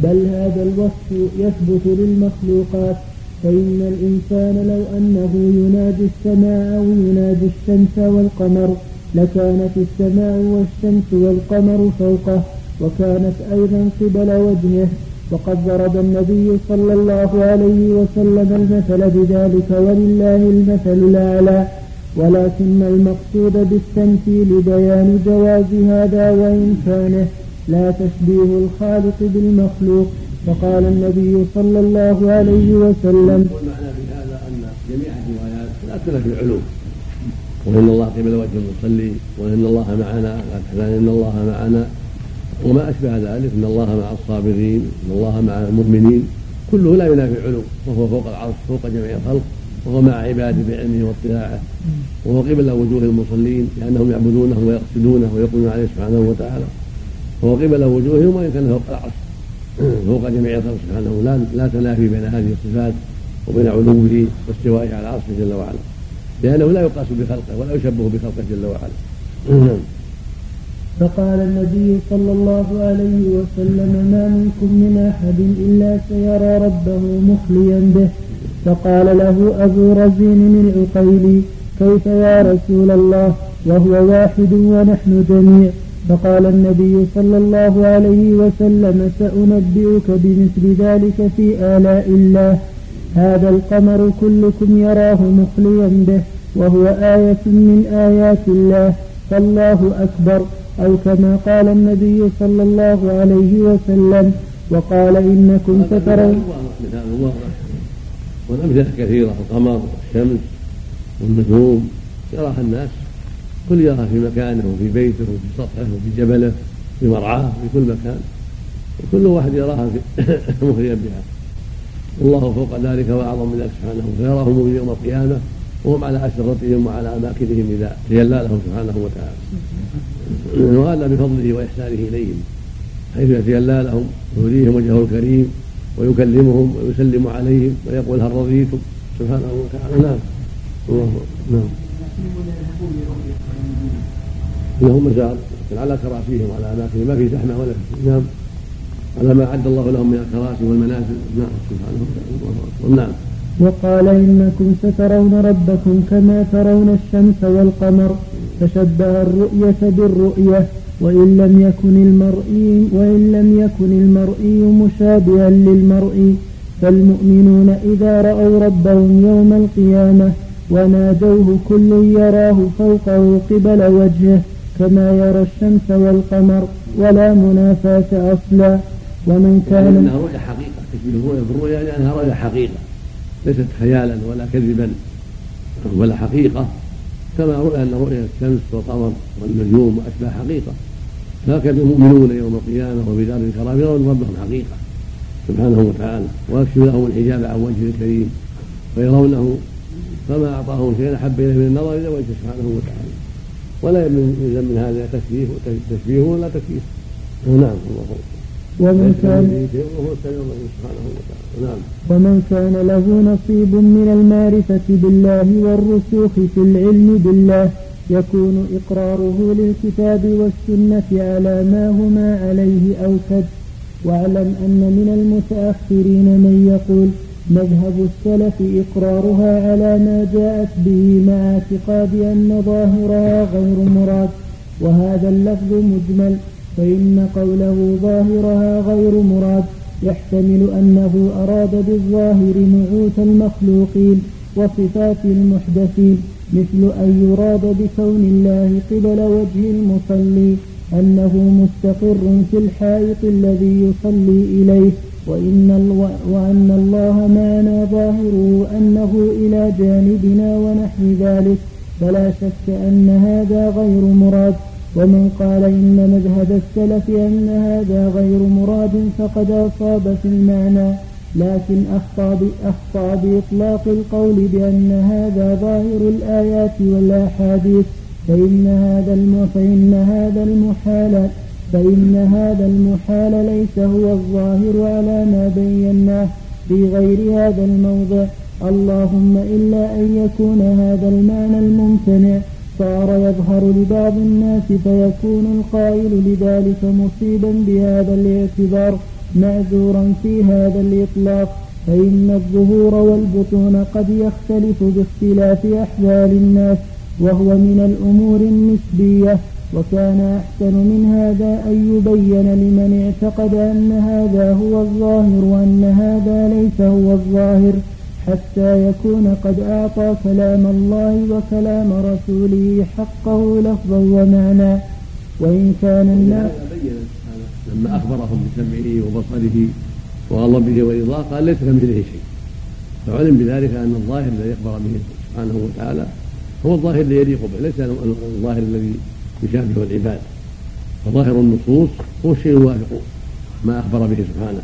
بل هذا الوصف يثبت للمخلوقات فإن الإنسان لو أنه ينادي السماء أو ينادي الشمس والقمر لكانت السماء والشمس والقمر فوقه وكانت أيضا قبل وجهه. وقد ضرب النبي صلى الله عليه وسلم المثل بذلك ولله المثل الأعلى. ولكن المقصود بالتمثيل بيان جواز هذا وإمكانه. لا تشبيه الخالق بالمخلوق. فقال النبي صلى الله عليه وسلم والمعنى في هذا أن جميع الروايات لا في العلوم وإن الله قبل وجه المصلي وإن الله معنا إن الله معنا. وما أشبه ذلك إن الله مع الصابرين إن الله مع المؤمنين. كله لا ينافي العلو وهو فوق العرش فوق جميع الخلق وهو مع عباده بعلمه واطلاعه وهو قبل وجوه المصلين لأنهم يعبدونه ويقصدونه ويقولون عليه سبحانه وتعالى. وهو قبل وجوههم وان كان فوق العرش. فوق جميع الخلق سبحانه لا لا تنافي بين هذه الصفات وبين علوه واستوائه على عرشه جل وعلا. لأنه لا يقاس بخلقه ولا يشبه بخلقه جل وعلا. فقال النبي صلى الله عليه وسلم ما منكم من أحد إلا سيرى ربه مخليا به. فقال له أبو رزين العقيلي كيف يا رسول الله؟ وهو واحد ونحن جميع. فقال النبي صلى الله عليه وسلم سأنبئك بمثل ذلك في آلاء الله. هذا القمر كلكم يراه مخليا به وهو آية من آيات الله. فالله أكبر أو كما قال النبي صلى الله عليه وسلم وقال إنكم سترون. والأمثلة كثيرة القمر والشمس والنجوم يراها الناس. كل يراها في مكانه وفي بيته وفي سطحه وفي جبله في مرعاه في كل مكان. وكل واحد يراها مخريا بها. والله فوق ذلك وأعظم من ذلك سبحانه. فيراه المؤمن يوم القيامة وهم على ربهم وعلى أماكنهم إذا تجلى لهم سبحانه وتعالى. وهذا بفضله وإحسانه إليهم. حيث يتجلى لهم ويريهم وجهه الكريم ويكلمهم ويسلم عليهم ويقول هل رضيتم؟ سبحانه وتعالى. نعم. الله. نعم. لهم مزار لكن على كراسيهم وعلى اماكنهم ما في زحمة ولا في نعم على ما أعد الله لهم من الكراسي والمنازل نعم سبحانه وتعالى. نعم. وقال إنكم سترون ربكم كما ترون الشمس والقمر فشبه الرؤية بالرؤية وإن لم يكن المرئي وإن لم يكن المرئي مشابها للمرئي فالمؤمنون إذا رأوا ربهم يوم القيامة ونادوه كل يراه فوقه قبل وجهه كما يرى الشمس والقمر ولا منافاة أصلا. ومن كان انها رؤيا حقيقة تشبه الرؤيا بالرؤيا لأنها رؤيا حقيقة. ليست خيالا ولا كذبا ولا حقيقة. كما رؤيا أن رؤيا الشمس والقمر والنجوم واشباه حقيقة. هكذا المؤمنون يوم القيامة وبدار الكرام يرون ربهم حقيقة سبحانه وتعالى ويكشف لهم الحجاب عن وجهه الكريم ويرونه فما اعطاهم شيئا أحب إليه من النظر إلى وجهه سبحانه وتعالى. ولا يلزم من هذا تشبيه تشبيه ولا تكييف نعم الله ومن كان نعم. ومن كان له نصيب من المعرفة بالله والرسوخ في العلم بالله يكون إقراره للكتاب والسنة على ما هما عليه أوكد. واعلم أن من المتأخرين من يقول مذهب السلف إقرارها على ما جاءت به مع اعتقاد أن ظاهرها غير مراد وهذا اللفظ مجمل فإن قوله ظاهرها غير مراد يحتمل أنه أراد بالظاهر نعوت المخلوقين وصفات المحدثين مثل أن يراد بكون الله قبل وجه المصلي أنه مستقر في الحائط الذي يصلي إليه. وإن وأن الله معنا ظاهره أنه إلى جانبنا ونحو ذلك. فلا شك أن هذا غير مراد. ومن قال إن مذهب السلف أن هذا غير مراد فقد أصاب في المعنى. لكن أخطأ أخطأ بإطلاق القول بأن هذا ظاهر الآيات والأحاديث. فإن هذا فإن هذا المحال فإن هذا المحال ليس هو الظاهر على ما بيناه في غير هذا الموضع. اللهم إلا أن يكون هذا المعنى الممتنع صار يظهر لبعض الناس فيكون القائل لذلك مصيبا بهذا الاعتبار معذورا في هذا الإطلاق. فإن الظهور والبطون قد يختلف باختلاف أحوال الناس وهو من الأمور النسبية. وكان أحسن من هذا أن يبين لمن اعتقد أن هذا هو الظاهر وأن هذا ليس هو الظاهر حتى يكون قد أعطى كلام الله وكلام رسوله حقه لفظا ومعنى. وإن كان الناس لما أخبرهم بسمعه وبصره وغضبه ورضاه قال ليس كمثله شيء. فعلم بذلك أن الظاهر الذي أخبر به سبحانه وتعالى هو الظاهر الذي يليق به ليس الظاهر الذي يشابه العباد فظاهر النصوص هو الشيء الوافق ما أخبر به سبحانه.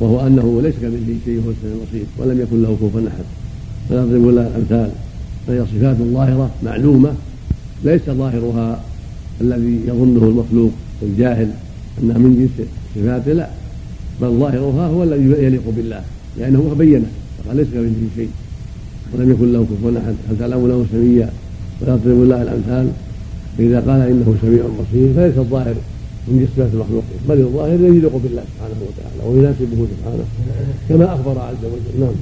وهو أنه ليس كمثله شيء وهو السميع البصير ولم يكن له كفوا أحد. فلا يضرب لها الأمثال فهي صفات ظاهرة معلومة ليس ظاهرها الذي يظنه المخلوق الجاهل أنها من جنس صفاته لا. بل ظاهرها هو الذي يليق بالله لأنه بينه فقال ليس كمثله شيء. ولم يكن له كفوا أحد هل تعلم له سميا؟ ولا يضرب الله الأمثال؟ فإذا قال إنه سميع بصير فليس الظاهر من جسمات المخلوقين بل الظاهر الذي يليق بالله سبحانه وتعالى ويناسبه سبحانه كما أخبر عز وجل. نعم.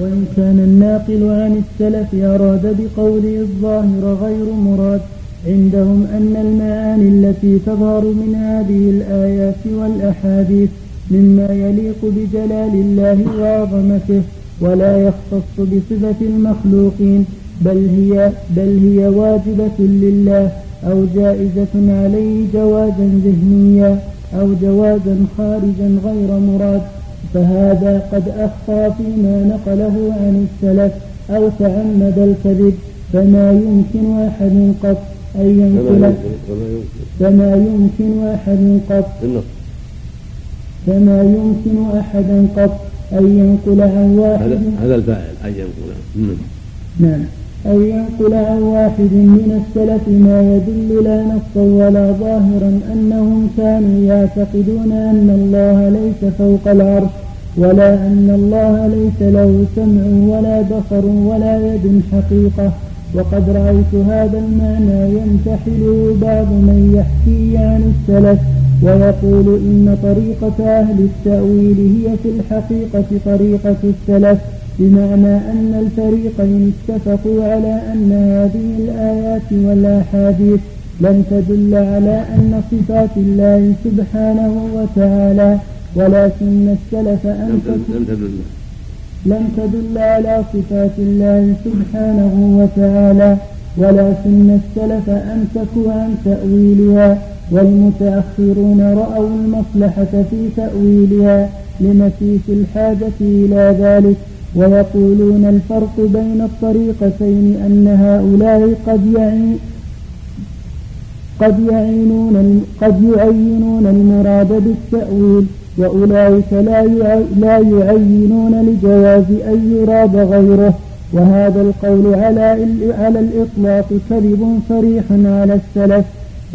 وإن كان الناقل عن السلف أراد بقوله الظاهر غير مراد عندهم أن المعاني التي تظهر من هذه الآيات والأحاديث مما يليق بجلال الله وعظمته ولا يختص بصفة المخلوقين بل هي بل هي واجبة لله أو جائزة عليه جوازا ذهنيا أو جوازا خارجا غير مراد فهذا قد أخطأ فيما نقله عن السلف أو تعمد الكذب فما يمكن أحد قط أن ينقل فما يمكن أحد قط فما يمكن أحدا قط أن ينقل عن واحد هذا الفاعل أن ينقل. نعم. أو ينقل عن واحد من السلف ما يدل لا نصا ولا ظاهرا أنهم كانوا يعتقدون أن الله ليس فوق العرش ولا أن الله ليس له سمع ولا بصر ولا يد حقيقة. وقد رأيت هذا المعنى ينتحله بعض من يحكي عن السلف ويقول إن طريقة أهل التأويل هي في الحقيقة طريقة السلف. بمعنى أن الفريقين اتفقوا على أن هذه الآيات والأحاديث لم تدل على أن صفات الله سبحانه وتعالى ولكن السلف أنفسوا لم تدل لم تدل على صفات الله سبحانه وتعالى ولكن السلف أمسكوا عن تأويلها والمتأخرون رأوا المصلحة في تأويلها لمسيس الحاجة إلى ذلك. ويقولون الفرق بين الطريقتين أن هؤلاء قد يعين قد يعينون قد يعينون المراد بالتأويل وأولئك لا لا يعينون لجواز أن يراد غيره. وهذا القول على على الإطلاق كذب صريح على السلف.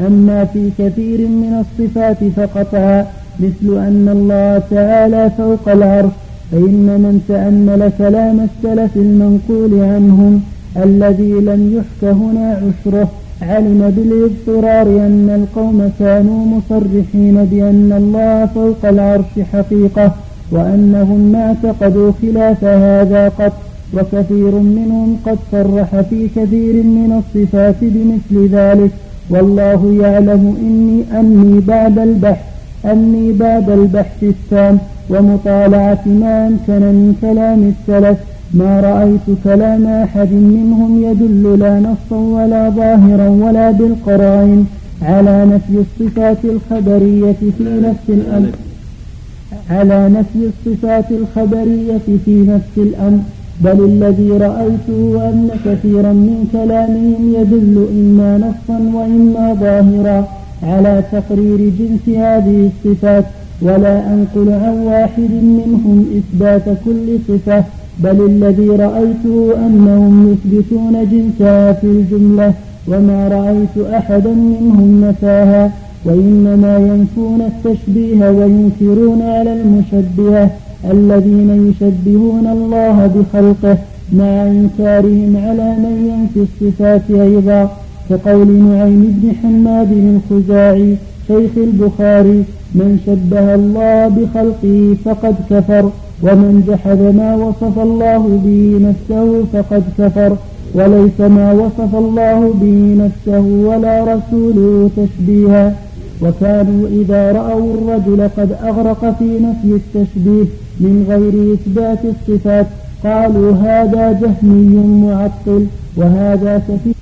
أما في كثير من الصفات فقطعا مثل أن الله تعالى فوق العرش فإن من تأمل كلام السلف المنقول عنهم الذي لم يحك هنا عشره علم بالاضطرار أن القوم كانوا مصرحين بأن الله فوق العرش حقيقة وأنهم ما اعتقدوا خلاف هذا قط وكثير منهم قد صرح في كثير من الصفات بمثل ذلك والله يعلم إني أني بعد البحث أني بعد البحث التام ومطالعة ما أمكن من كلام السلف ما رأيت كلام أحد منهم يدل لا نصا ولا ظاهرا ولا بالقرائن على نفي الصفات الخبرية في نفس الأمر. على نفي الصفات الخبرية في نفس الأمر. بل الذي رأيته أن كثيرا من كلامهم يدل إما نصا وإما ظاهرا. على تقرير جنس هذه الصفات ولا أنقل عن واحد منهم إثبات كل صفة بل الذي رأيته أنهم يثبتون جنسها في الجملة وما رأيت أحدا منهم نفاها وإنما ينفون التشبيه وينكرون على المشبهة الذين يشبهون الله بخلقه مع إنكارهم على من ينفي الصفات أيضا. كقول نعيم بن حماد الخزاعي شيخ البخاري من شبه الله بخلقه فقد كفر ومن جحد ما وصف الله به نفسه فقد كفر وليس ما وصف الله به نفسه ولا رسوله تشبيها. وكانوا إذا رأوا الرجل قد أغرق في نفي التشبيه من غير إثبات الصفات قالوا هذا جهمي معطل وهذا سفيه